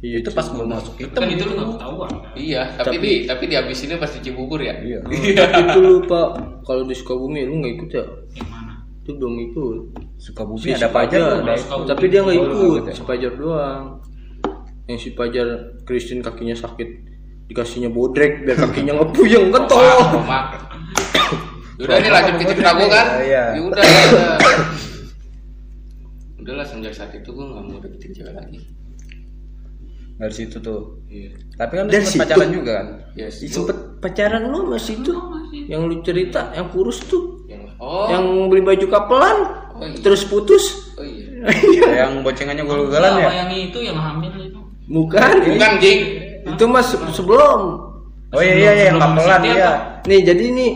iya itu pas gue masuk itu Kan itu lu nggak ketahuan. kan? Iya, tapi, di tapi dihabisinnya pas di Cibubur ya. *laughs* Iya. tapi itu lu pak kalau di Sukabumi lu nggak ikut ya Yang mana? itu belum ikut Suka bumi Si ada pajar Pajar. tuh, ada Sukabumi. tapi dia nggak ikut nggak ikut ya? si Pajar doang yang si Pajar Christine kakinya sakit dikasihnya bodrek biar kakinya nggak puyeng kan toh Romak, romak. Udah nih lanjut ke cerita gue kan? Iya. Ya udah, ya udah. Udahlah semenjak saat itu gue gak mau deketin cewek lagi. dari situ tuh. Iya. Tapi kan Dari situ? pacaran juga kan. Yes. Sempet pacaran lu masih itu yang lu cerita yang kurus tuh Yang, oh. yang beli baju kapelan Oh, iya. terus putus Oh iya. yang bocengannya gol-golan ya. Yang itu yang hamil itu. Bukan Bukan jing. itu mas se- sebelum Oh iya iya iya yang kapelan iya. apa? nih jadi nih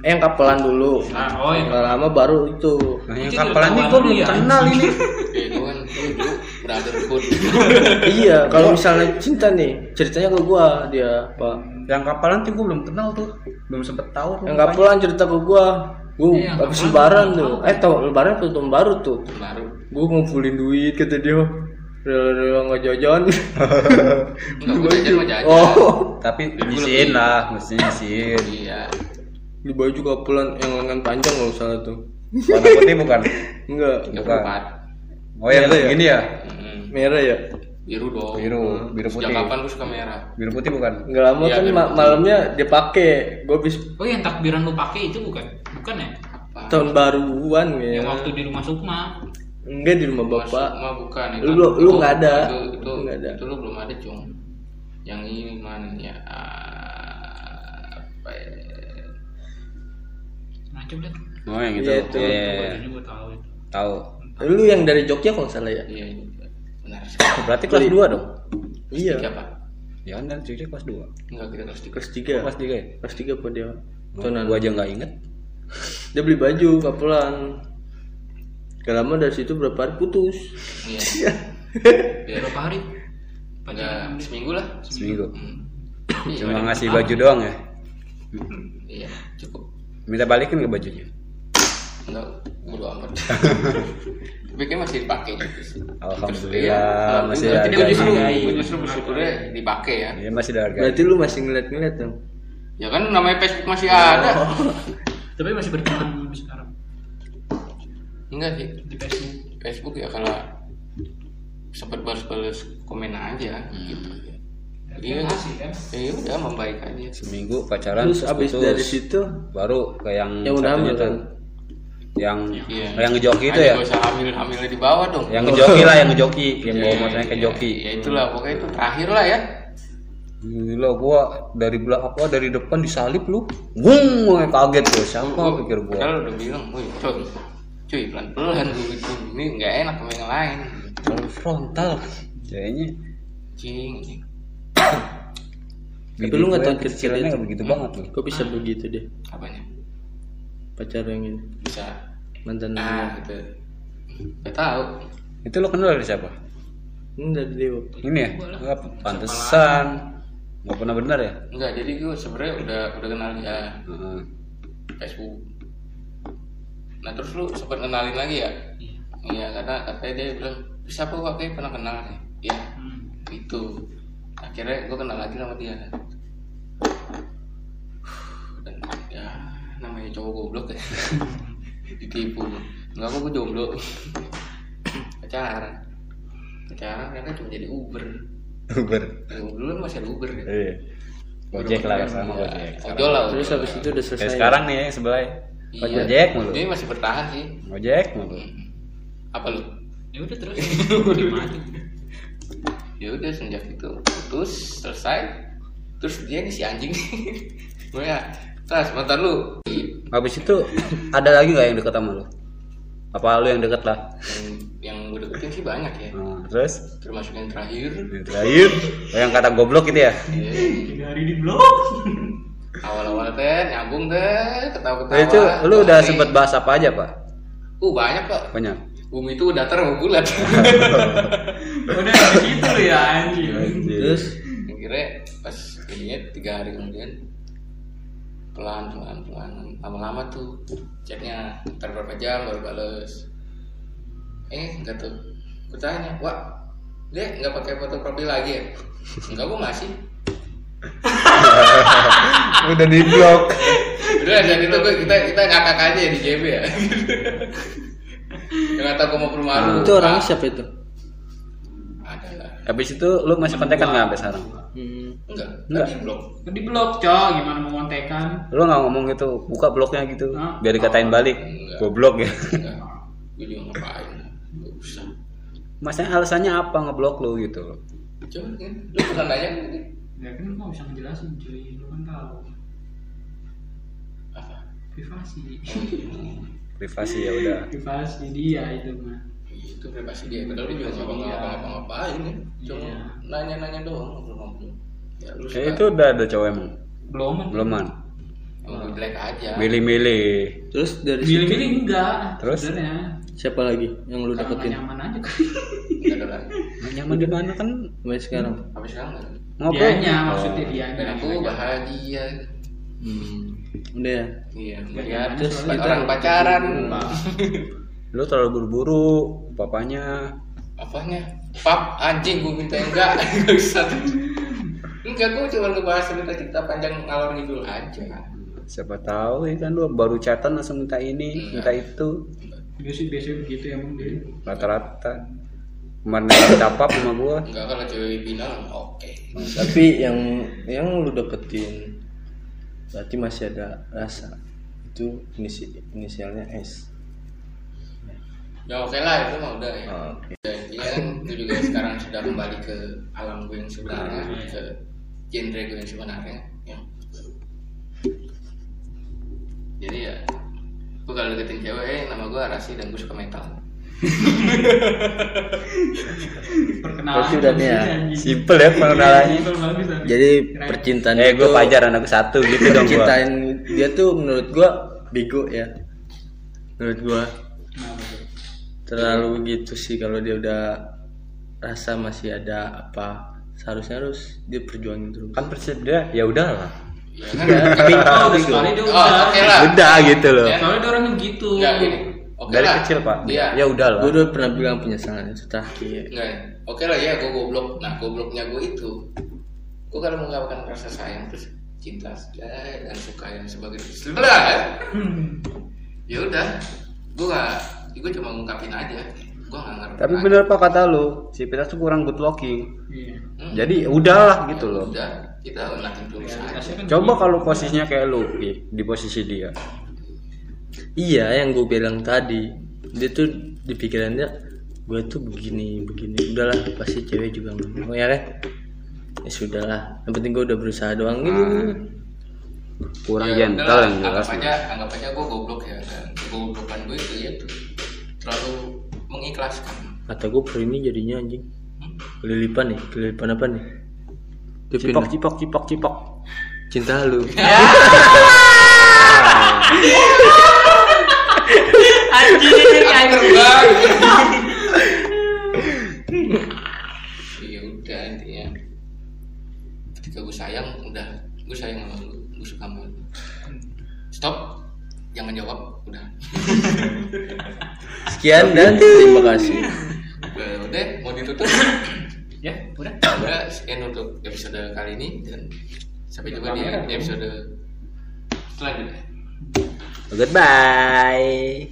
yang kapelan dulu Nah, oh yang nggak lama baru itu Nah, yang Itu kapelan ini kawan gue belum dia. kenal ini. Eh, gue kan gue brotherhood. iya kalau misalnya cinta nih ceritanya ke gua dia pak Yang kapelan tuh gue belum kenal tuh. Belum sempet tahu tuh. yang kapelan cerita ke gua gua Iya, habis lebaran tuh tahu. eh tau lebaran atau tahun baru tuh Baru. gua ngumpulin duit kata dia rela-rela nggak jajan Enggak gue jajan mah jajan. oh Tapi isiin lah, mestinya isiin. Iya. di baju kapelan yang lengan panjang kalau salah tuh Warna putih bukan? enggak Bukan. Oh yang ya? gini ya? Hmm. merah ya Biru dong. Biru, biru putih. Sejak kapan gue suka merah? Biru putih bukan? nggak lama Iya, kan ma- malamnya dia pakai gua habis Oh yang takbiran lu pakai itu bukan? Bukan ya? Apa? tahun baruan ya Yang waktu di rumah Sukma. Enggak di rumah Masuk bapak mah bukan itu. Lu- lu- nggak ada. Itu itu, Lu nggak ada. itu lu belum ada, Cung. Yang ini mana ya? Ah, Apa ya? Nah coba deh. Oh yang itu. Iya, itu. Iya, Itu iya, iya. tahu itu. Tahu. lu yang dari Jogja kalau salah ya Iya, itu. Benar. *coughs* Berarti kelas 2 dong? iya Tiga apa? Ya kan dan cuci kelas 2. Enggak, kita kelas tiga. kelas tiga Kelas 3 ya? kelas tiga apa dia Oh, Tahunan. gua aja nggak inget. dia beli baju kapelan gak lama dari situ berapa hari putus Iya. Iya. Berapa hari? Pada seminggu lah. Seminggu. Hmm. Cuma ngasih baju doang ya? Iya, cukup. Minta balikin ke bajunya. enggak bodo amat tapi kan masih dipakai gitu sih. Alhamdulillah, masih ada Gue justru, harganya. gue justru bersyukurnya dipakai ya Iya masih ada harga. Berarti lu masih ngeliat-ngeliat dong. ya kan namanya Facebook masih ada Tapi masih sampai sekarang enggak sih di Facebook. Facebook ya kalau sempat balas-balas komen aja gitu Iya, masih kan? ya udah membaik aja. Seminggu pacaran Terus abis putus. dari situ baru ke yang Yang udah satunya hamil tuh. kan? Yang Iya. yang ngejoki itu ya. gak usah hamil-hamilnya di bawah dong. Yang ngejoki lah, yang ngejoki, yang bawa Ya, motornya ke ya, joki. Ya itulah pokoknya itu terakhir lah ya. Gila gua dari belakang apa dari depan disalip lu. Bung, gua kaget gua. Siapa pikir gua? Padahal udah bilang, woi cuy, cuy pelan-pelan gue gitu. Ini nggak enak sama yang lain. Kalau frontal. Kayaknya Cing, cing. Tapi lu nggak tahu kecilnya kecilnya nggak begitu banget lu. Kok bisa begitu deh Apanya? pacar yang ini Bisa. mantan Ah, gitu. Gak tahu. Itu lu kenal dari siapa? ini dari dewa Ini ya? Enggak, pantesan. Nggak pernah benar ya? Enggak, jadi gue sebenarnya udah udah kenal dia Heeh. Facebook. Nah terus lu sempat kenalin lagi ya? Iya. Iya, karena katanya dia bilang, siapa gua kayak pernah kenal ya? Iya, Hmm. itu. Akhirnya gue kenal lagi sama dia. Dan ya namanya cowok goblok ya. *laughs* Ditipu. Enggak kok gue jomblo. Pacaran. Pacaran kan cuma jadi Uber. Uber. Ya, dulu kan masih ada Uber ya. Iya. Gojek lah sama Ya, Gojek. Ojol lah. terus habis itu udah Kayak selesai sekarang nih ya sebelah. Iya. Gojek mulu. Dia masih bertahan sih. Gojek mulu. Apa lu? Ya udah terus. *laughs* Ya udah sejak itu putus selesai terus dia nih si anjing *laughs* gue ya tas sebentar lu Habis itu ada lagi nggak yang deket sama lu? Apa lu yang deket lah? yang, yang gue deketin sih banyak ya Nah, terus termasuk yang terakhir yang terakhir oh, yang kata goblok itu ya? Iya. Tiga hari di blok. Awal-awal teh nyambung deh ketawa-ketawa. Nah, itu lu udah sempet bahas apa aja pak? uh banyak pak. Banyak. bumi itu udah terlalu bulat *laughs* Udah situ lu ya anjing. terus? Akhirnya pas ininya tiga hari kemudian pelan pelan pelan. Lama-lama tuh chatnya ntar berapa jam baru bales. Eh enggak tuh. Gue tanya wah dia nggak pakai foto profil lagi ya? *laughs* Enggak gue masih *laughs* udah di blok. udah jadi itu kita kita ngakak aja ya di JB ya nggak tahu gue mau ke rumah lu itu orangnya Ah, siapa itu Habis itu lu masih kontekan nggak sampai sekarang? hmm. enggak Enggak. di blok Di blok, cok. Gimana mau kontekan? Lu nggak ngomong gitu, buka bloknya gitu, Hah? biar dikatain balik. Enggak. Goblok ya. enggak gue juga ngapain nggak usah Maksudnya alasannya apa ngeblok lu gitu? coba kan lu pernah nanya gitu Ya kan lu nggak bisa ngejelasin cuy. Lu kan tahu. apa Privasi. Privasi ya udah. Privasi dia itu mah. itu privasi dia padahal dia juga ngapa ngapain ya cuma Iya. nanya-nanya doang ngobrol-ngobrol ya lu Kayak itu udah ada cowok emang? Belum. Beluman. emang jelek aja Milih-milih. terus dari situ Milih-milih enggak. Terus? Sebenarnya. siapa lagi yang lu Karena deketin nyaman aja. nggak ada lagi Nggak nyaman di mana kan sampai sekarang sampai sekarang. Ngobrol. Dianya maksudnya dia. dan aku bahagia hmm. udah ya iya Ya, terus orang kita- pacaran *laughs* Lu terlalu buru-buru, papanya. apanya pap anjing gue minta enggak nggak *laughs* bisa enggak gue cuma ngebahas cerita cerita panjang ngalor ngidul aja Siapa tahu ya kan lu baru chatan langsung minta ini, minta itu. Biasa biasa begitu emang dia. Rata-rata. Kemarin capap sama gua. enggak kalau cewek final oke tapi yang yang lu deketin berarti masih ada rasa itu inisi, inisialnya S ya oke lah itu mah udah ya Oh, oke. Dan dia kan gue juga sekarang sudah kembali ke alam gue yang sebenarnya ke genre gue yang sebenarnya ya. jadi ya gue kalau deketin cewek nama gue Arasi dan gue suka metal Perkenalan. Berarti udah nih ya. Simple ya bagus anjing. jadi percintaan Eh gua itu- pajar anak satu gitu dong gua. percintaan dia tuh menurut gua bego ya menurut gua Nah, betul. terlalu gitu sih kalau dia udah rasa masih ada apa seharusnya harus dia perjuangin terus Kan prinsip dia ya udahlah. ya kan tapi Oh, udah sekali dia oh udah. oke lah udah gitu loh Ya. Soalnya dia orangnya begitu. Enggak gini. Oke Dari lah. kecil pak. Iya. Ya udah lah. gue udah pernah bilang penyesalan itu ya? Oke lah ya, gue goblok. Nah, gobloknya gue itu, gue kalau mengungkapkan rasa sayang terus cinta eh, dan suka yang sebagai sebelah kan? Ya udah, gue gak, gue cuma ngungkapin aja. Gue gak ngerti. Tapi bener pak kata lu, si Peter tuh kurang good looking. Iya. Hmm. Jadi udahlah gitu loh. Udah, kita aja. Kan Coba kalau posisinya kayak lu, di posisi dia. Iya yang gue bilang tadi. Dia tuh di pikirannya gue tuh begini begini. Udahlah pasti cewek juga nggak mau ya kan? Ya sudahlah. Yang penting gue udah berusaha doang. Gitu Kurang Ya gentle udahlah, yang jelas. Anggap aja, anggap aja gue goblok ya. Dan goblokan gue itu ya tuh. Terlalu mengikhlaskan. kata gue per ini jadinya anjing. Kelilipan nih kelilipan apa nih? Cipok, cipok, cipok, cipok. cinta lu *laughs* *laughs* Anjing, anjing. ya udah intinya. Ketika gue sayang udah. Gue sayang sama lu. Gue suka sama lu. Stop. Jangan jawab. Udah. Sekian dan terima kasih. Udah, udah. Mau ditutup? Ya, udah. udah sekian untuk episode kali ini. Dan sampai jumpa di episode selanjutnya. Goodbye